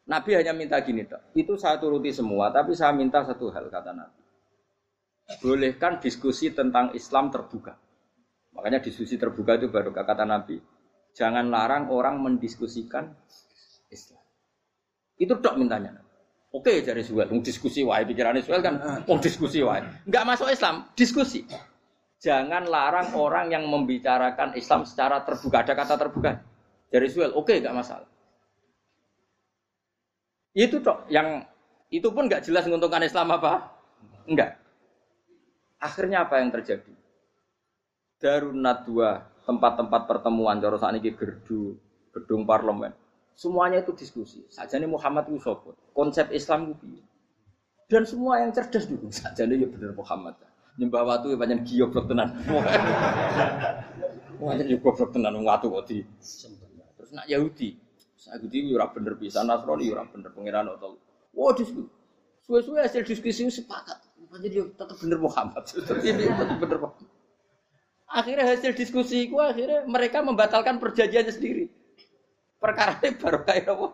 Nabi hanya minta gini toh. Itu saya turuti semua, tapi saya minta satu hal kata Nabi. Bolehkan diskusi tentang Islam terbuka. Makanya diskusi terbuka itu baru kata Nabi. Jangan larang orang mendiskusikan Islam. Itu dok mintanya. Oke jadi Suel, diskusi wae pikirannya Suel kan, oh diskusi wae. Enggak masuk Islam, diskusi. Jangan larang orang yang membicarakan Islam secara terbuka. Ada kata terbuka. Dari Suel, oke enggak masalah. Itu dok yang itu pun enggak jelas menguntungkan Islam apa? Enggak. Akhirnya apa yang terjadi? Darun Nadwa, tempat-tempat pertemuan cara saat ini gerdu, gedung parlemen. Semuanya itu diskusi. Saja ini Muhammad sopot. Konsep Islam itu Dan semua yang cerdas dulu. Saja ini ya benar Muhammad. Nyembah waktu ya banyak giyoblok tenan. Wah, jadi goblok tenan watu kok di. Terus nak Yahudi. Yahudi ora bener bisa, Nasrani ora bener pangeran atau. Wah, diskusi. Suwe-suwe hasil diskusi sepakat. Jadi tetap bener Muhammad. Tetap bener Muhammad. Akhirnya hasil diskusi itu akhirnya mereka membatalkan perjanjiannya sendiri. Perkara ini baru kayak apa?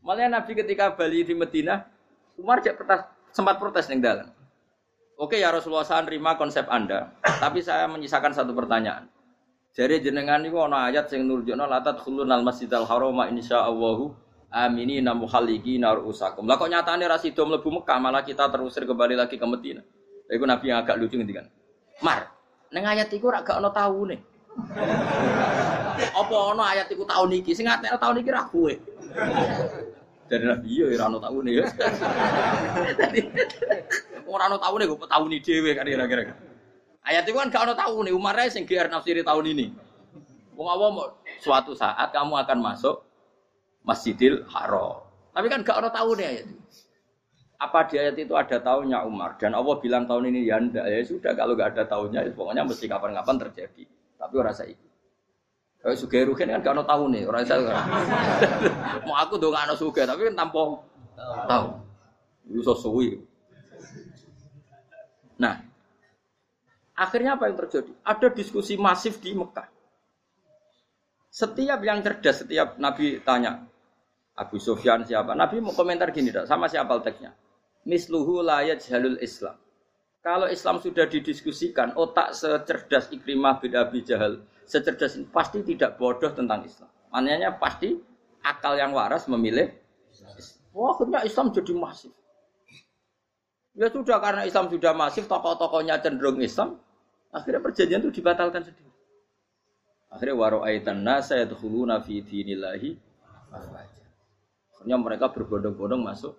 Malah Nabi ketika Bali di Medina, Umar sempat protes nih dalam. Oke ya Rasulullah saya terima konsep Anda, tapi saya menyisakan satu pertanyaan. Jadi jenengan itu ana ayat yang nurjukna latat khulun al masjidal haram insyaallahu amini namu haliki nar usakum. Lah kok nyatane ra sida mlebu Mekah malah kita terusir kembali lagi ke Medina. Iku Nabi yang agak lucu ngendikan. Mar, Neng ayat iku ora gak ana taune. Apa ana ayat iku taun iki? Sing ngatekno taun iki ra kowe. Dari Nabi iya ora ana taune ya. Ora ana taune kok tauni dhewe kan kira-kira. Ayat itu kan gak ana taune, Umar sing GR nafsiri tahun ini. Wong awam suatu saat kamu akan masuk Masjidil Haram. Tapi kan gak ana taune ayat itu apa di ayat itu ada tahunnya Umar dan Allah bilang tahun ini ya ya sudah kalau nggak ada tahunnya ya pokoknya mesti kapan-kapan terjadi tapi orang itu kalau suge rugen kan gak ada tahun nih orang saya mau aku dong gak ada suge tapi kan tanpa tahu. Itu sesuai nah akhirnya apa yang terjadi? Ada diskusi masif di Mekah. Setiap yang cerdas setiap Nabi tanya Abu Sufyan siapa? Nabi mau komentar gini sama siapa teksnya? Misluhu layat jalul Islam. Kalau Islam sudah didiskusikan, otak secerdas Ikrimah bin Abi Jahal, secerdas ini pasti tidak bodoh tentang Islam. Maknanya pasti akal yang waras memilih Wah, akhirnya Islam jadi masif. Ya sudah karena Islam sudah masif, tokoh-tokohnya cenderung Islam, akhirnya perjanjian itu dibatalkan sendiri. Akhirnya waro'aitan nasa yadkhuluna fi dinillahi Akhirnya mereka berbondong-bondong masuk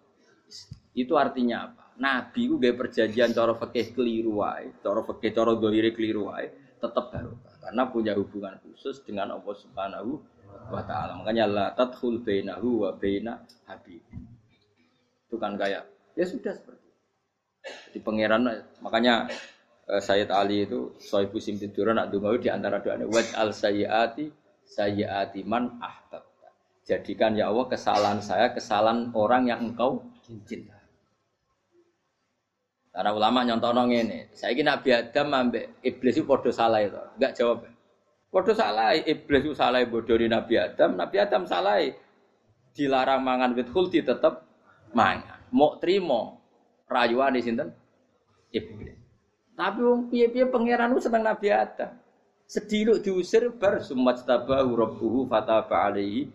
itu artinya apa? Nabi itu gaya perjanjian cara fakih keliru wae, cara fakih cara dohiri keliru wae, tetap barokah karena punya hubungan khusus dengan Allah Subhanahu wa taala. Makanya la tadkhul bainahu wa baina habib. Itu kan kayak ya sudah seperti itu. Di pangeran makanya eh, Sayyid Ali itu Sohibu Simtin Duran nak dungawi di antara doanya waj al sayyati sayyati man ahbab. Jadikan ya Allah kesalahan saya kesalahan orang yang engkau cinta. Karena ulama nyontono ini, saya kira Nabi Adam ambek iblis itu podo salah itu, enggak jawab. Podo salah, iblis itu salah bodoh di Nabi Adam, Nabi Adam salah. Dilarang mangan wit khuldi tetap mangan. Mau terima rayuan di sinten iblis. Tapi wong piye-piye pangeran seneng Nabi Adam. Sediluk diusir bar sumat tabahu rabbuhu fataba alaihi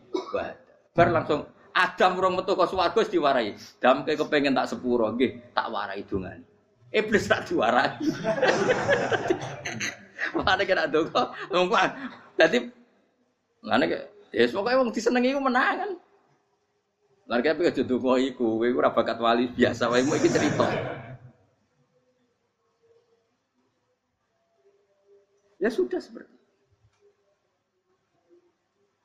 Bar langsung Adam urung metu kok swarga diwarai. Dam ke kepengen tak sepuro nggih, tak warai dongan. Iblis tak diwarai. Mana kena donga, ngomong. Dadi ngene ke ya pokoke wong disenengi ku menang kan. Lan kaya pengen donga iku, kowe ora bakat wali biasa wae iki cerita. Ya sudah seperti.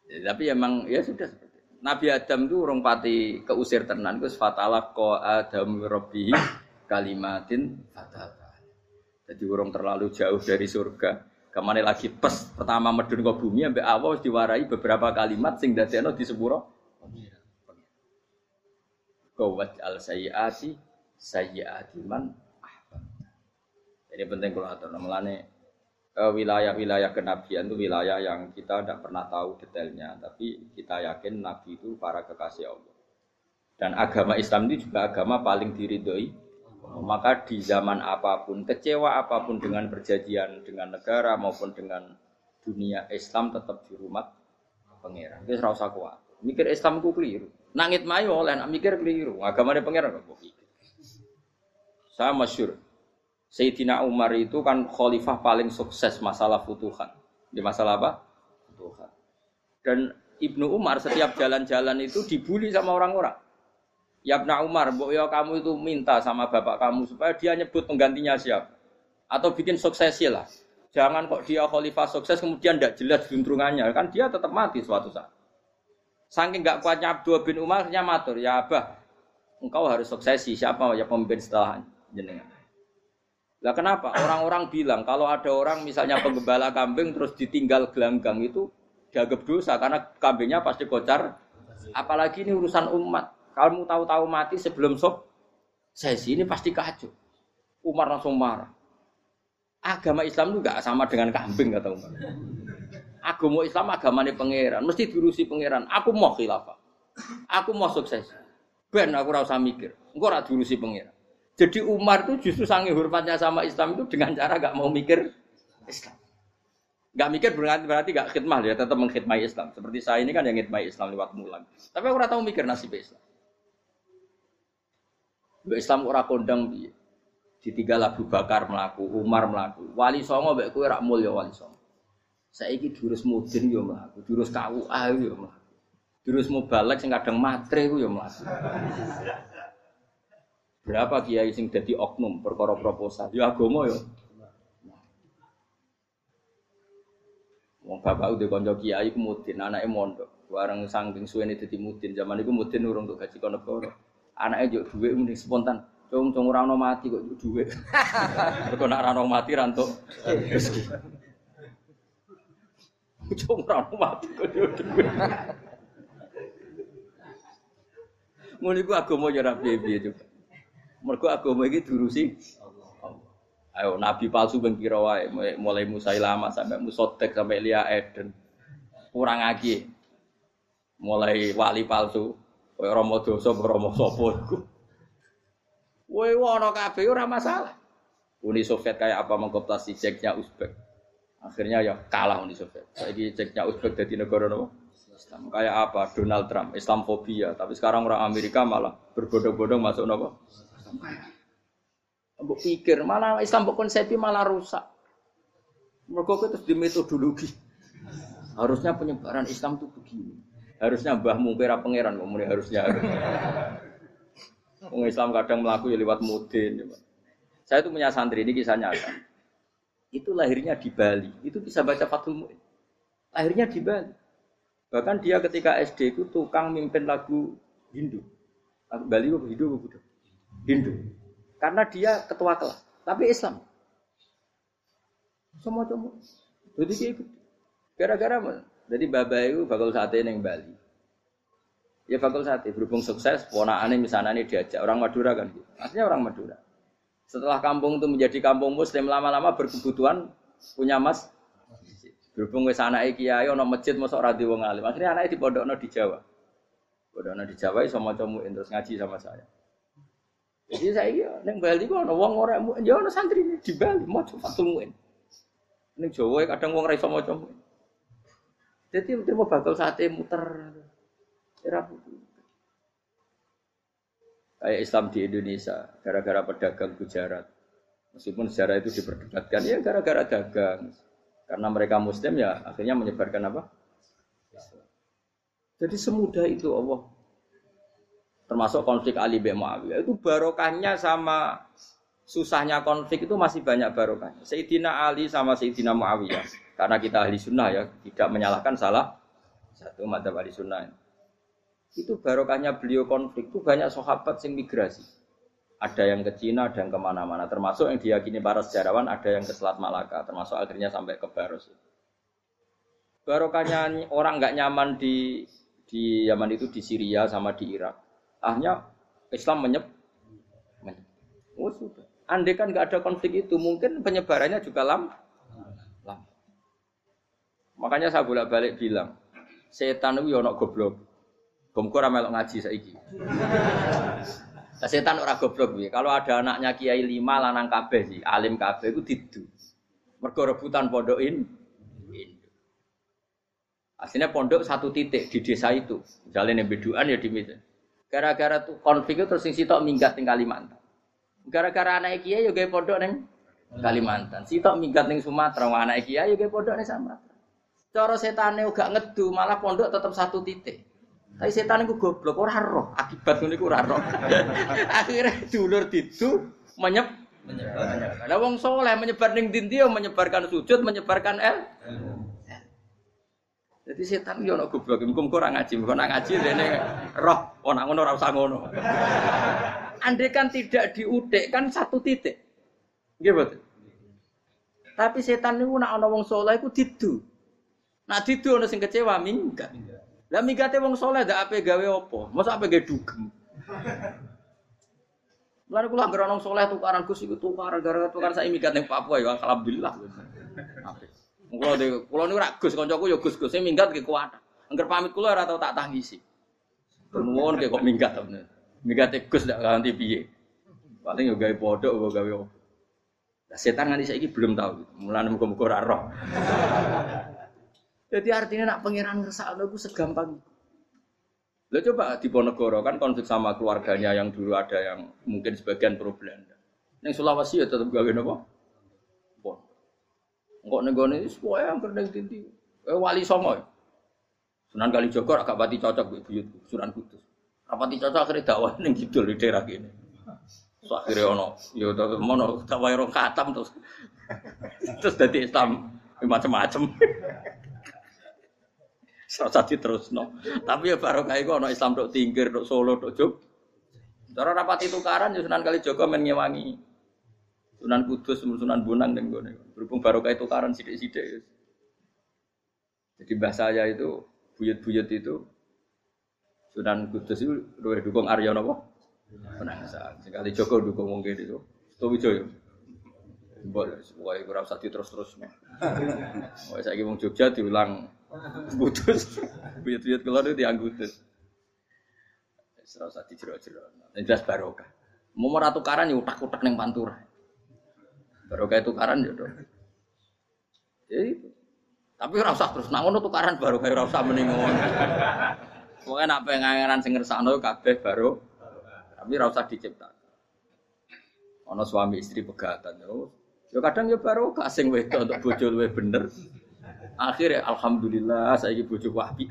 Ya, tapi emang ya sudah seperti. Nabi Adam itu urung pati keusir tenan Gus fatalah ko Adam Robbi kalimatin fatal. Jadi urung terlalu jauh dari surga. Ke mana lagi pes pertama medun ke bumi sampai awal diwarai beberapa kalimat sing dadekno di sepuro. Kawat al sayyati sayyati man. Jadi penting kalau atur namanya wilayah-wilayah kenabian itu wilayah yang kita tidak pernah tahu detailnya, tapi kita yakin Nabi itu para kekasih Allah. Dan agama Islam itu juga agama paling diridhoi. Maka di zaman apa pun, kecewa apa pun dengan perjanjian dengan negara maupun dengan dunia Islam tetap di rumah pangeran. Itu rasa kuat. Mikir Islam ku keliru. Nangit mayo oleh nak mikir keliru. Agama dia pangeran kok Saya masyur. Sayyidina Umar itu kan khalifah paling sukses masalah futuhan. Di masalah apa? Futuhan. Dan Ibnu Umar setiap jalan-jalan itu dibully sama orang-orang. Ya Ibnu Umar, mbok ya kamu itu minta sama bapak kamu supaya dia nyebut penggantinya siapa. Atau bikin suksesi lah. Jangan kok dia khalifah sukses kemudian tidak jelas juntrungannya. Kan dia tetap mati suatu saat. Saking nggak kuatnya Abdul bin Umar matur, ya Abah, engkau harus suksesi siapa ya pemimpin setelah jenengan. Lah kenapa? Orang-orang bilang kalau ada orang misalnya penggembala kambing terus ditinggal gelanggang itu dianggap dosa karena kambingnya pasti kocar. Apalagi ini urusan umat. Kalau mau tahu-tahu mati sebelum sob sesi ini pasti kacau. Umar langsung marah. Agama Islam itu sama dengan kambing kata Umar. Agama Islam agamanya pangeran, mesti diurusi pangeran. Aku mau khilafah. Aku mau sukses. Ben aku rasa mikir. Engko ora diurusi pangeran. Jadi Umar itu justru sangi hormatnya sama Islam itu dengan cara gak mau mikir Islam. Gak mikir berarti berarti gak khidmah ya, tetap mengkhidmati Islam. Seperti saya ini kan yang khidmati Islam lewat mulan. Tapi aku tahu mikir nasib Islam. Islam ora kondang piye. Ditinggal Abu Bakar melaku, Umar melaku. Wali Songo mbek kowe rak mulya Wali Songo. Saiki durus mudin yo mlaku, durus KUA yo mlaku. Durus mubalek sing kadang matre ku yo mlaku. Berapa kiai sing dadi oknum perkara proposal? Ya agama yo. Wong bapak udah konco kiai ku mudin, anake mondok. Bareng sangking suwene dadi mudin, zaman iku mudin urung untuk gaji kono Anaknya juga duit mending spontan. Cung cung ora mati kok duit. Mergo nak ora mati ra entuk rezeki. Cung mati kok duit. Ngono iku agama ya piye-piye juga. Mergo agama iki durusi Ayo nabi palsu ben kira wae mulai Musailamah sampai Musotek sampai Lia Eden. Kurang lagi. Mulai wali palsu Kaya Rama dosa Rama sapa iku. Kowe ora masalah. Uni Soviet kayak apa mengkoptasi ceknya Uzbek. Akhirnya ya kalah Uni Soviet. Saiki ceknya Uzbek jadi negara nopo? Islam. Kayak apa? Donald Trump, Islamfobia. Tapi sekarang orang Amerika malah berbodong-bodong masuk nopo? Mbok pikir malah Islam mbok konsepi malah rusak. Mereka itu di metodologi. Harusnya penyebaran Islam itu begini. Harusnya mbah mungkir pangeran kok muni harusnya. Wong Islam kadang melaku ya lewat mudin. Ya, Saya itu punya santri ini kisah nyata. Itu lahirnya di Bali. Itu bisa baca Fathul Mu'in. Lahirnya di Bali. Bahkan dia ketika SD itu tukang mimpin lagu Hindu. Bali itu Hindu apa Hindu. Karena dia ketua kelas. Tapi Islam. Semua cuma. Jadi kayak gitu. Gara-gara jadi baba itu bakal sate neng Bali. Ya bakal sate berhubung sukses, ponakane misalnya ini diajak orang Madura kan gitu. Aslinya orang Madura. Setelah kampung itu menjadi kampung muslim lama-lama berkebutuhan punya mas berhubung ke sana kiai ono masjid masuk radio wong alim. Anaknya di pondokno di Jawa. Pondokno di Jawa iso maca terus ngaji sama saya. Jadi saya neng Bali kok ono wong ora ya ono santri di Bali maca fatul muin. Neng Jawa kadang wong ora iso maca muin. Jadi mau bakal sate muter. Era Kayak Islam di Indonesia, gara-gara pedagang Gujarat. Meskipun sejarah itu diperdebatkan, ya gara-gara dagang. Karena mereka Muslim ya akhirnya menyebarkan apa? Jadi semudah itu Allah. Termasuk konflik Ali bin Muawiyah. Itu barokahnya sama susahnya konflik itu masih banyak barokahnya. Sayyidina Ali sama Sayyidina Muawiyah karena kita ahli sunnah ya, tidak menyalahkan salah satu mata ahli sunnah. Itu barokahnya beliau konflik itu banyak sahabat yang migrasi. Ada yang ke Cina, ada yang ke mana-mana. Termasuk yang diyakini para sejarawan, ada yang ke Selat Malaka. Termasuk akhirnya sampai ke Baros. Barokahnya orang nggak nyaman di di Yaman itu di Syria sama di Irak. Akhirnya Islam menyep. Oh. Andai kan nggak ada konflik itu, mungkin penyebarannya juga lama. Makanya saya bolak-balik bilang, setan itu ono goblok. Gomku ora melok ngaji saiki. Nah, setan ora goblok piye? Kalau ada anaknya kiai lima lanang kabeh sih, alim kabeh iku didu. Mergo rebutan pondokin Aslinya pondok satu titik di desa itu. Misalnya yang beduan ya di. Gara-gara tuh konflik itu terus sing sitok minggat ning Kalimantan. Gara-gara anak kiai yo gawe pondok ning Kalimantan. Sitok minggat ning Sumatera, anak kiai yo gawe pondok ning Sumatera. Cara setane gak ngedu, malah pondok tetap satu titik. Tapi setan itu goblok, ora roh. Akibat ngono iku ora roh. Akhirnya dulur ditu menyep menyebar. Lah wong saleh menyebar ning dindi menyebarkan sujud, menyebarkan el. Jadi setan yo ono goblok, muga ora ngaji, muga ngaji dene roh, oh nak ngono ora usah ngono. Andai kan tidak diudik kan satu titik. Nggih betul. Tapi setan niku nak ana wong saleh iku didu. Nak didu ana sing kecewa minggat. Lah minggate wong saleh ndak ape gawe apa? Masa ape gawe dugem. Lalu kula anggere ana saleh tukaran Gus iku tukaran gara-gara tukaran saya minggat ning Papua ya alhamdulillah. Apik. Kulo de kulo niku rak Gus kancaku ya Gus Gus sing minggat ke kuat. Angger pamit kula ora tau tak tangisi. Nuwun ke kok minggat to. Minggat Gus ndak ganti piye. Paling yo gawe podok apa gawe opo. Lah setan nganti saiki belum tahu. Mulane muga-muga roh. Jadi artinya nak pangeran ngersakno iku segampang. Lo coba di Ponegoro kan konflik sama keluarganya yang dulu ada yang mungkin sebagian problem. Neng Sulawesi ya tetap gawe nopo. Enggak negone semua yang kena tinti. Eh, wali songo. Ya? Sunan Kali Joko agak pati cocok bu buyut Sunan Kudus. Rapati cocok akhirnya dakwah ning kidul di daerah ini. So akhirnya ono, ya mono dakwah orang katam terus. terus dari Islam macam-macam. Serasa terus no. Tapi ya baru kayak ono Islam dok tingkir, dok Solo, dok Jog. Cara rapati tukaran ya Sunan Kali Joko men ngewangi Sunan Kudus, Sunan Bonang dan gue berhubung barokah itu karan sidik-sidik. Jadi bahasa saya itu buyut-buyut itu Sunan Kudus itu luwih dukung Arya napa? Penangsa. Sekali Joko dukung mungkin itu. Stowijoyo. Mbok wae ora usah terus-terus. Wae saiki wong Jogja diulang Kudus. Buyut-buyut keluar itu dianggo Kudus. Ora usah dijero-jero. Jelas barokah. Mau ora tukaran ya utak-utak ning pantura. Baru kayak tukaran ya dong. Jadi, tapi rasa terus nak ngono tukaran baru kayak rasa meningon. Pokoknya nak pengen sing ngersakno kabeh baru tapi rasa dicipta. Ono suami istri pegatan yo. Yo kadang yo baru kasing wedok untuk bojo luwe bener. Akhirnya alhamdulillah saya iki bojo wapi.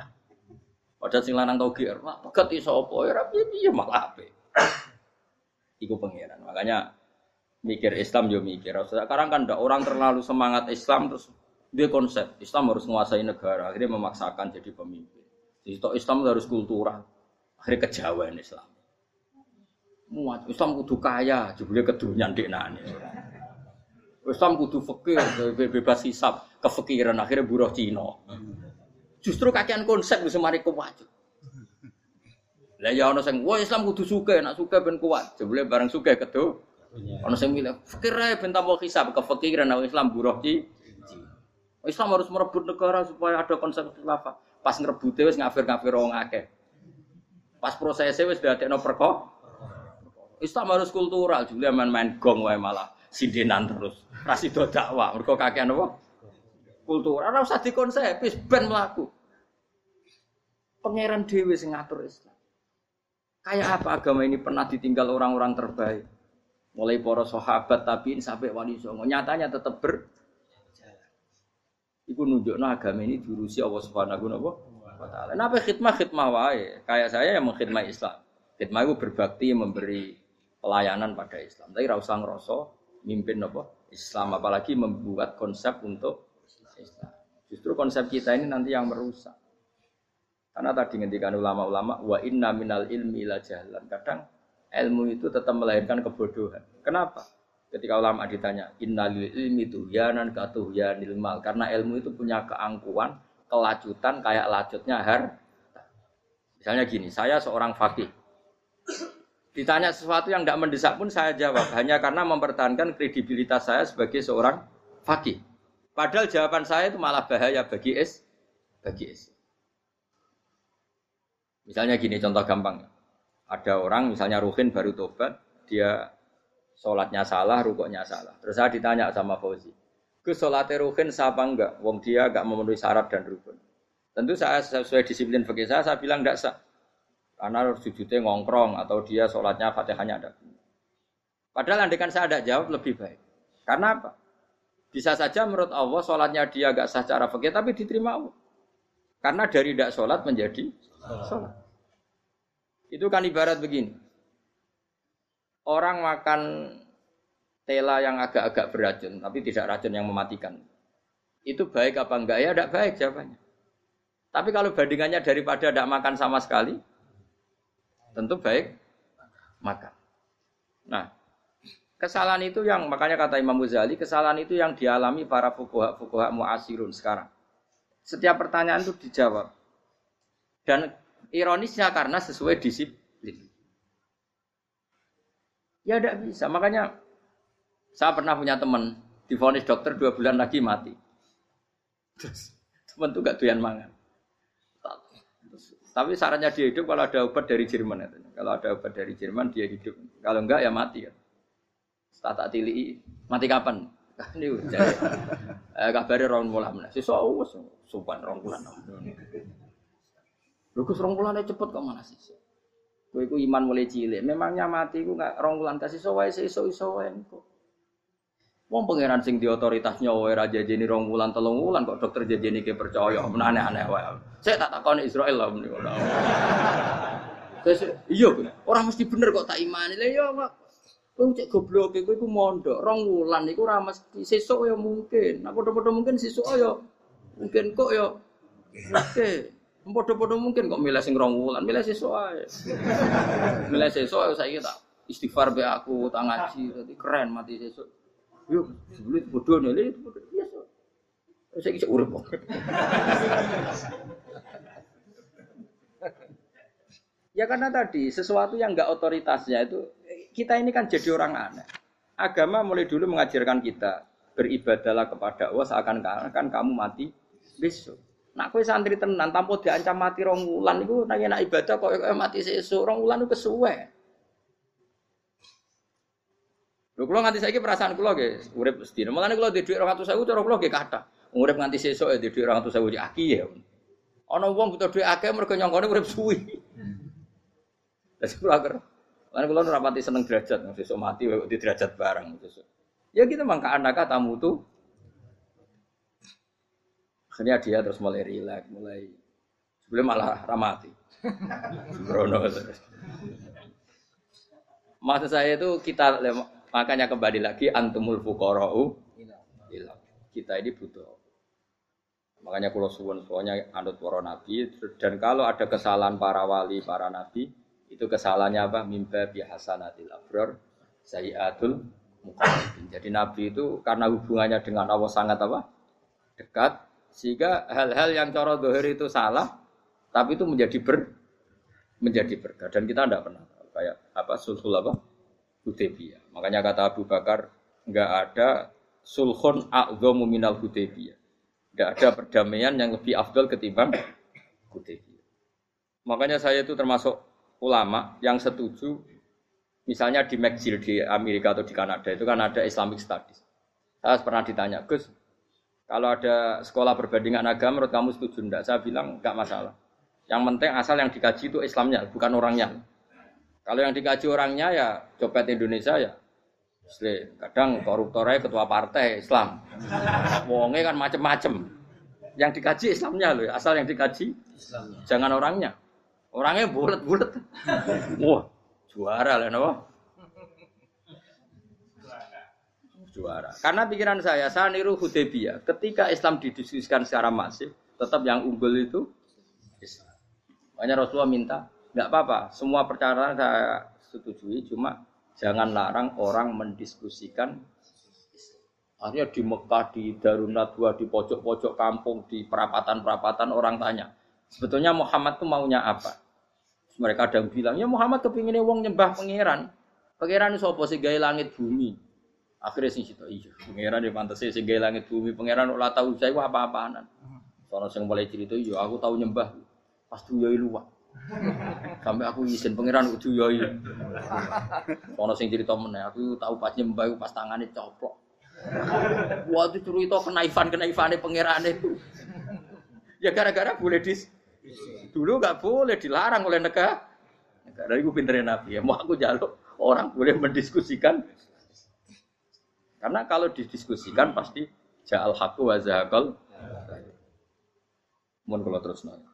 Padahal sing lanang tau GR, wah pegat iso apa ya rapi malah ape. Iku pangeran. Makanya mikir Islam yo mikir. Sekarang kan ada orang terlalu semangat Islam terus dia konsep Islam harus menguasai negara, akhirnya memaksakan jadi pemimpin. Jadi Islam harus kultural, akhirnya kejauhan Islam. Muat Islam kudu kaya, jebule kedunyan nani. Islam kudu fakir, bebas hisap, kefikiran akhirnya buruh Cina. Justru kakean konsep bisa mari kuat. Lah ya ono sing, wah Islam kudu suka, nak suka ben kuat. Jebule bareng suka Iya. Ono sing milih fikir ae ben tambah hisab kefikiran nang Islam buruh ci. Islam harus merebut negara supaya ada konsep khilafah. Pas ngerebute wis ngafir-ngafir wong akeh. Pas prosesnya wis dadekno perko. Islam harus kultural, juga main-main gong wae malah sindenan terus. Rasido dakwah, mergo kakean apa? Kultural ora usah dikonsep, wis ben mlaku. Pangeran dhewe sing ngatur Islam. Kayak apa agama ini pernah ditinggal orang-orang terbaik? Mulai para sahabat tapi sampai wali songo. Nyatanya tetap ber Iku nunjukno agama ini diurusi Allah Subhanahu wa taala. Napa khidmah khidmah wae. Kayak saya yang mengkhidmah Islam. Khidmah itu berbakti memberi pelayanan pada Islam. Tapi ra usah ngrasa mimpin apa Islam apalagi membuat konsep untuk Islam. Justru konsep kita ini nanti yang merusak. Karena tadi ngendikan ulama-ulama wa inna minal ilmi ila jahlan. Kadang ilmu itu tetap melahirkan kebodohan. Kenapa? Ketika ulama ditanya, innalil ilmi tuhyanan katuhyanil mal. Karena ilmu itu punya keangkuhan, kelacutan kayak lacutnya har. Misalnya gini, saya seorang fakih. Ditanya sesuatu yang tidak mendesak pun saya jawab. Hanya karena mempertahankan kredibilitas saya sebagai seorang fakih. Padahal jawaban saya itu malah bahaya bagi es, bagi es. Misalnya gini contoh gampang ada orang misalnya Ruhin baru tobat, dia sholatnya salah, rukuknya salah. Terus saya ditanya sama Fauzi, ke sholatnya Ruhin siapa enggak? Wong dia enggak memenuhi syarat dan rukun. Tentu saya sesuai disiplin fakir saya, saya bilang enggak sah. Karena sujudnya ngongkrong atau dia sholatnya fatihahnya ada. Padahal andikan saya ada jawab lebih baik. Karena apa? Bisa saja menurut Allah sholatnya dia enggak sah secara fakir tapi diterima Allah. Karena dari tidak sholat menjadi sholat. Itu kan ibarat begini. Orang makan tela yang agak-agak beracun, tapi tidak racun yang mematikan. Itu baik apa enggak? Ya tidak baik jawabannya. Tapi kalau bandingannya daripada tidak makan sama sekali, tentu baik makan. Nah, kesalahan itu yang makanya kata Imam Ghazali, kesalahan itu yang dialami para fukuha-fukuha muasirun sekarang. Setiap pertanyaan itu dijawab. Dan ironisnya karena sesuai disiplin. Ya tidak bisa. Makanya saya pernah punya teman difonis dokter dua bulan lagi mati. Terus teman itu gak doyan mangan. Tapi sarannya dia hidup kalau ada obat dari Jerman. Kalau ada obat dari Jerman dia hidup. Kalau enggak ya mati ya. Tata tili mati kapan? Ini jadi eh, kabarnya rong bulan. Supan rong bulan. Lu kus rong bulan cepet kok mana sih? Kowe iku iman mulai cilik. Memangnya mati ku nggak rong bulan kasih sowae iso iso wae. Wong pangeran sing di otoritasnya wae ra jajeni rong wulan telung kok dokter jajeni ke percaya men aneh-aneh wae. Saya tak takoni Israel lah meni ora. Terus iya orang mesti bener kok tak imani. Lah iya kok kowe cek goblok kowe iku mondok rong wulan iku ora mesti sesuk ya mungkin. Nah padha-padha mungkin sesuk ya mungkin kok ya oke. Padha-padha mungkin kok milih sing rong wulan, milih sesuk ae. Milih sesuk saiki tak istighfar be aku, tak ngaji, dadi keren mati sesuk. Yuk, sebelum bodoh nih, itu bodoh. So. Saya kisah urip kok. ya karena tadi sesuatu yang enggak otoritasnya itu kita ini kan jadi orang aneh. Agama mulai dulu mengajarkan kita beribadahlah kepada Allah seakan-akan kamu mati besok. Nak kowe santri tenan tanpa diancam mati rong wulan iku nanya nak ibadah kok mati sesuk rong wulan itu kesuwe. Lho kula nganti saiki perasaan kula nggih urip sedina. Mulane kula di dhuwit 200.000 cara kula nggih kathah. Urip nganti sesuk di dhuwit 200.000 di aki ya. Ana wong butuh dhuwit akeh mergo nyongkone urip suwi. Dadi kula ker. Lan kula ora pati seneng derajat, sesuk mati di derajat bareng sesuk. Ya kita mangka anak tamu tuh. Akhirnya dia terus mulai rileks, mulai sebelum malah ramati. Terus. Maksud saya itu kita Makanya kembali lagi antumul fuqara'u ilah. Kita ini butuh. Makanya kalau suwun soalnya anut para nabi dan kalau ada kesalahan para wali, para nabi, itu kesalahannya apa? Mimba bihasanatil abrar sayyatul muqarrabin. Jadi nabi itu karena hubungannya dengan Allah sangat apa? dekat sehingga hal-hal yang cara dohir itu salah tapi itu menjadi ber menjadi berkah dan kita tidak pernah kayak apa sulhul apa Hudaybiyah. Makanya kata Abu Bakar, nggak ada sulhun a'dhamu minal Hudaybiyah. Nggak ada perdamaian yang lebih afdol ketimbang Hudaybiyah. Makanya saya itu termasuk ulama yang setuju misalnya di McGill di Amerika atau di Kanada itu kan ada Islamic Studies. Saya pernah ditanya, Gus, kalau ada sekolah perbandingan agama menurut kamu setuju enggak? Saya bilang enggak masalah. Yang penting asal yang dikaji itu Islamnya, bukan orangnya. Kalau yang dikaji orangnya ya copet Indonesia ya Islam. Kadang koruptornya ketua partai Islam. Wonge kan macem-macem. Yang dikaji Islamnya loh, asal yang dikaji Islamnya. jangan orangnya. Orangnya bulat-bulat. Wah, juara lah no. Juara. Karena pikiran saya, saya niru Hudaybiyah. Ketika Islam didiskusikan secara masif, tetap yang unggul itu Islam. Makanya Rasulullah minta nggak apa-apa. Semua perkara saya setujui, cuma jangan larang orang mendiskusikan. Akhirnya di Mekah, di Darun Nadwa, di pojok-pojok kampung, di perapatan-perapatan orang tanya, sebetulnya Muhammad itu maunya apa? Mereka ada yang bilang, ya Muhammad kepinginnya wong nyembah pangeran. Pangeran apa sih gaya langit bumi? Akhirnya sih itu, iya, pangeran di pantas sih gaya langit bumi. Pangeran ulah tahu saya apa-apaanan. Soalnya saya mulai cerita, iya aku tahu nyembah. Pas tuh ya luwak. Sampai aku izin pangeran kudu yoi. Ono sing cerita meneh, aku tahu pas nyembah pas tangane coplok. Waktu cerita kenaifan kenaifane pangeran itu. Ya gara-gara boleh dis dulu nggak boleh dilarang oleh negara. Negara itu pinternya Nabi ya. Mau aku jaluk orang boleh mendiskusikan. Karena kalau didiskusikan pasti ja'al haqqu wa zahaqal. Kalau terus nanya.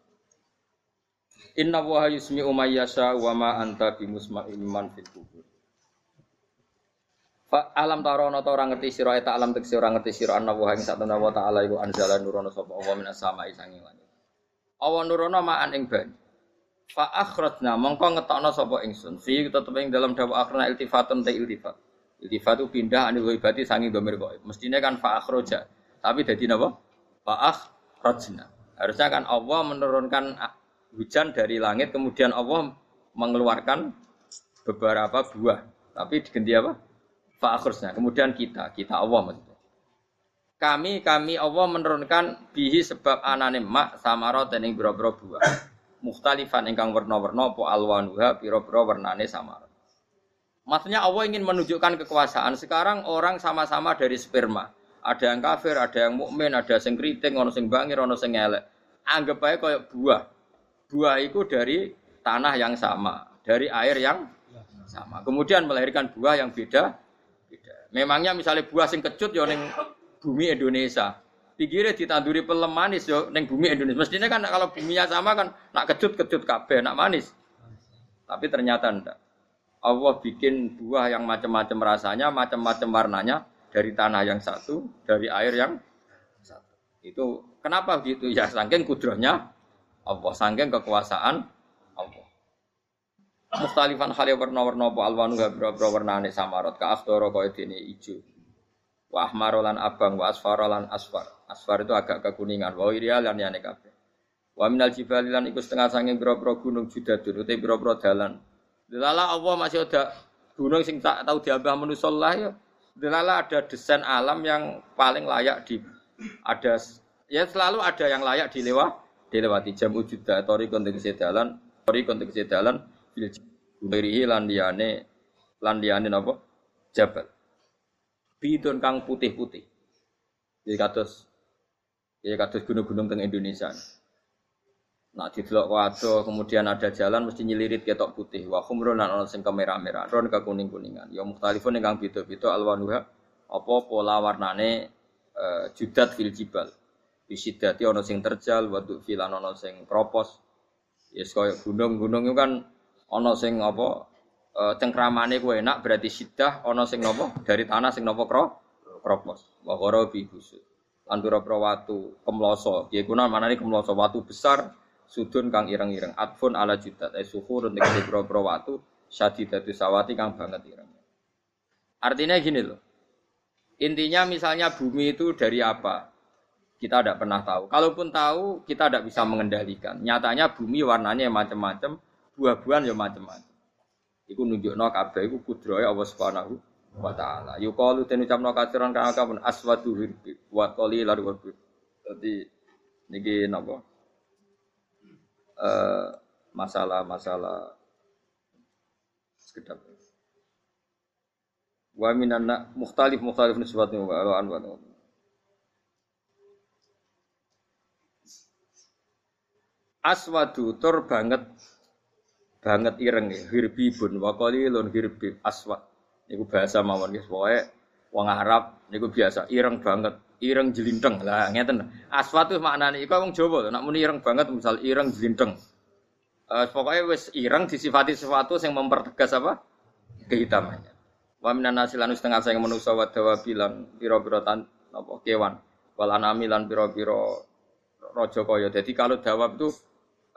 Inna wa yusmi umayyasha wa ma anta bimusma'in man fil kubur. Fa alam tarono ta ora ngerti sira eta alam tekse ora ngerti sira anna wa ing satana wa ta'ala iku anzala nurono sapa Allah minas sama'i sanging langit. Allah nurono ma'an ing banyu. Fa akhrajna mongko ngetokno sapa ingsun. Fi tetep ing dalam dawa akhrana iltifatun ta iltifat. Iltifat itu pindah anil ghaibati sangi domir ghaib. Mestinya kan fa akhraja. Tapi dadi napa? Fa akhrajna. Harusnya kan Allah menurunkan hujan dari langit kemudian Allah mengeluarkan beberapa buah. Tapi diganti apa? Fa akhrajna. Kemudian kita, kita Allah maksudnya. Kami kami Allah menurunkan bihi sebab anane mak samarot dan boro buah mukhtalifan ingkang warna-warna apa alwanuha pira-pira warnane sama. Maksudnya Allah ingin menunjukkan kekuasaan. Sekarang orang sama-sama dari sperma. Ada yang kafir, ada yang mukmin, ada yang keriting, ono sing bangir, ono sing elek. Anggap aja kayak buah. Buah itu dari tanah yang sama, dari air yang sama. Kemudian melahirkan buah yang beda. beda. Memangnya misalnya buah sing kecut ya ning bumi Indonesia pikirnya ditanduri pelem manis yo neng bumi Indonesia. Mestinya kan kalau buminya sama kan nak kecut kecut kabeh, nak manis. Tapi ternyata ndak. Allah bikin buah yang macam-macam rasanya, macam-macam warnanya dari tanah yang satu, dari air yang satu. Itu kenapa gitu ya? Saking kudrohnya Allah, saking kekuasaan Allah. Mustalifan hal warna-warna apa alwanu habra warnane samarot ka afdoro kaya dene ijo. Wa abang wa asfarolan asfar. Asfar itu agak kekuningan. Wa irial lan yane kabeh. Wa minal setengah sanging pira-pira gunung judadun uti pira-pira dalan. Delala Allah masih ada gunung sing tak tahu diambah manusa lah ya. Delala ada desain alam yang paling layak di ada ya selalu ada yang layak dilewat dilewati jam ujuda tori kontek dalan tori kontek dalan bil berihi lan liyane lan liyane napa jabal bidon kang putih-putih jadi kados Ya kados gunung-gunung teng Indonesia. Nah didelok wado kemudian ada jalan mesti nyelirit ketok putih. Wa khumrun lan ana sing kemerah-merah, ron ke kuning-kuningan. Ya mukhtalifun ingkang beda-beda alwanuha apa pola warnane uh, judat fil jibal. Bisidati ana sing terjal, wa filan ana sing kropos. Yes kaya gunung-gunung itu kan ana sing apa uh, cengkramane ku enak berarti sidah ana sing napa dari tanah sing napa kro kropos. Wa gharabi busud lan pira-pira watu kemloso. Piye kuna manane kemloso watu besar sudun kang ireng-ireng. Atfun ala judat ay suhurun tegese pira-pira watu syadidatu sawati kang banget ireng. Artinya gini loh. Intinya misalnya bumi itu dari apa? Kita tidak pernah tahu. Kalaupun tahu, kita tidak bisa mengendalikan. Nyatanya bumi warnanya macam-macam, buah-buahan ya macam-macam. Iku nunjukno kabeh iku kudrohe Allah Subhanahu wa taala. Yuqalu den ucapno kasiran kang akeh aswadu hirbi wa qalilan wa Dadi niki napa? Eh masalah-masalah sekedap. Wa minan mukhtalif mukhtalif nisbatnya wa an wa Aswadu tur banget banget ireng ya. Hirbibun wa qalilun hirbi aswad. Niku bahasa mawon guys, pokoke wong Arab niku biasa ireng banget, ireng jelinteng. Lah ngeten. Aswat itu maknane iku wong Jawa Nak muni ireng banget misal ireng jelinteng. Uh, pokoknya wis ireng disifati sesuatu yang mempertegas apa? kehitamannya. Wa minan nasilan setengah saya manusa wa dawabilan pira-pira tan apa kewan. Wal anami lan pira-pira raja. Jadi kalau dawab itu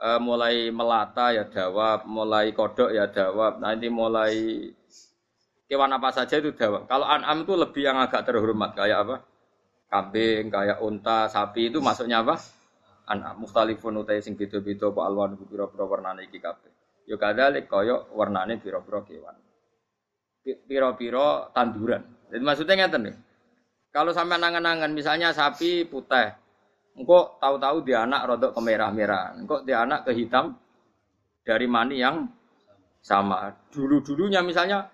uh, mulai melata ya dawab, mulai kodok ya dawab. Nanti mulai Kewan apa saja itu dawa. Kalau an'am itu lebih yang agak terhormat kayak apa? Kambing, kayak unta, sapi itu masuknya apa? An'am. Mukhtalifun utai sing beda-beda apa alwan pira-pira warnane iki kabeh. Ya kadzalik kaya warnane pira-pira kewan. Pira-pira tanduran. Jadi maksudnya ngeten nih. Kalau sampai nangan-nangan misalnya sapi putih, engkau tahu-tahu dia anak rodok kemerah-merah, engkau dia anak ke hitam dari mani yang sama. Dulu-dulunya misalnya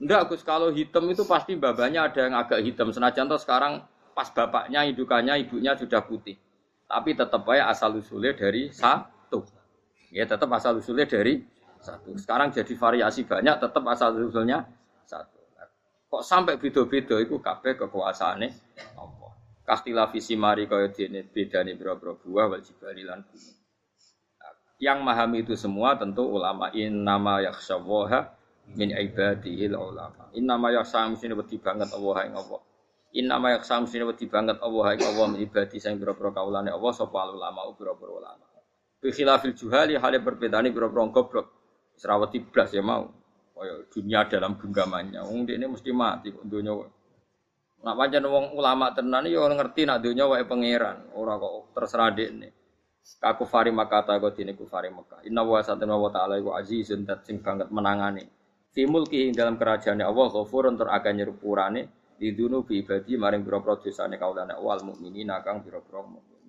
Enggak Gus, kalau hitam itu pasti babanya ada yang agak hitam. Senajan toh sekarang pas bapaknya, indukannya, ibunya sudah putih. Tapi tetap aja asal usulnya dari satu. Ya tetap asal usulnya dari satu. Sekarang jadi variasi banyak, tetap asal usulnya satu. Kok sampai beda-beda itu kabeh kekuasaannya Allah. Kastila visi mari kaya dene bedane pira-pira buah wal jibali lan. Yang memahami itu semua tentu ulama in nama yakhsyawaha min ibadihil ulama. Inna ma yaksam sini wedi banget Allah ing Allah. Inna ma yaksam sini wedi banget Allah ing Allah min ibadi sing pira-pira Allah sapa ulama pira-pira ulama. Bi khilafil juhali hale berbedane pira-pira goblok. Serawati blas ya mau. Kaya dunia dalam genggamannya. Wong ini mesti mati kok dunia. Nak pancen wong ulama tenan ya ngerti nak dunia wae pangeran, ora kok terserah dekne. Kaku fari makata kok dene kufari Mekah. Inna wa satana wa ta'ala iku azizun dat sing banget menangane. Fi mulki dalam kerajaannya Allah ghafurun tur akan nyerupurane lidunu bi ibadi maring pira-pira dosane kaulane wal mukminina kang pira-pira mukmin.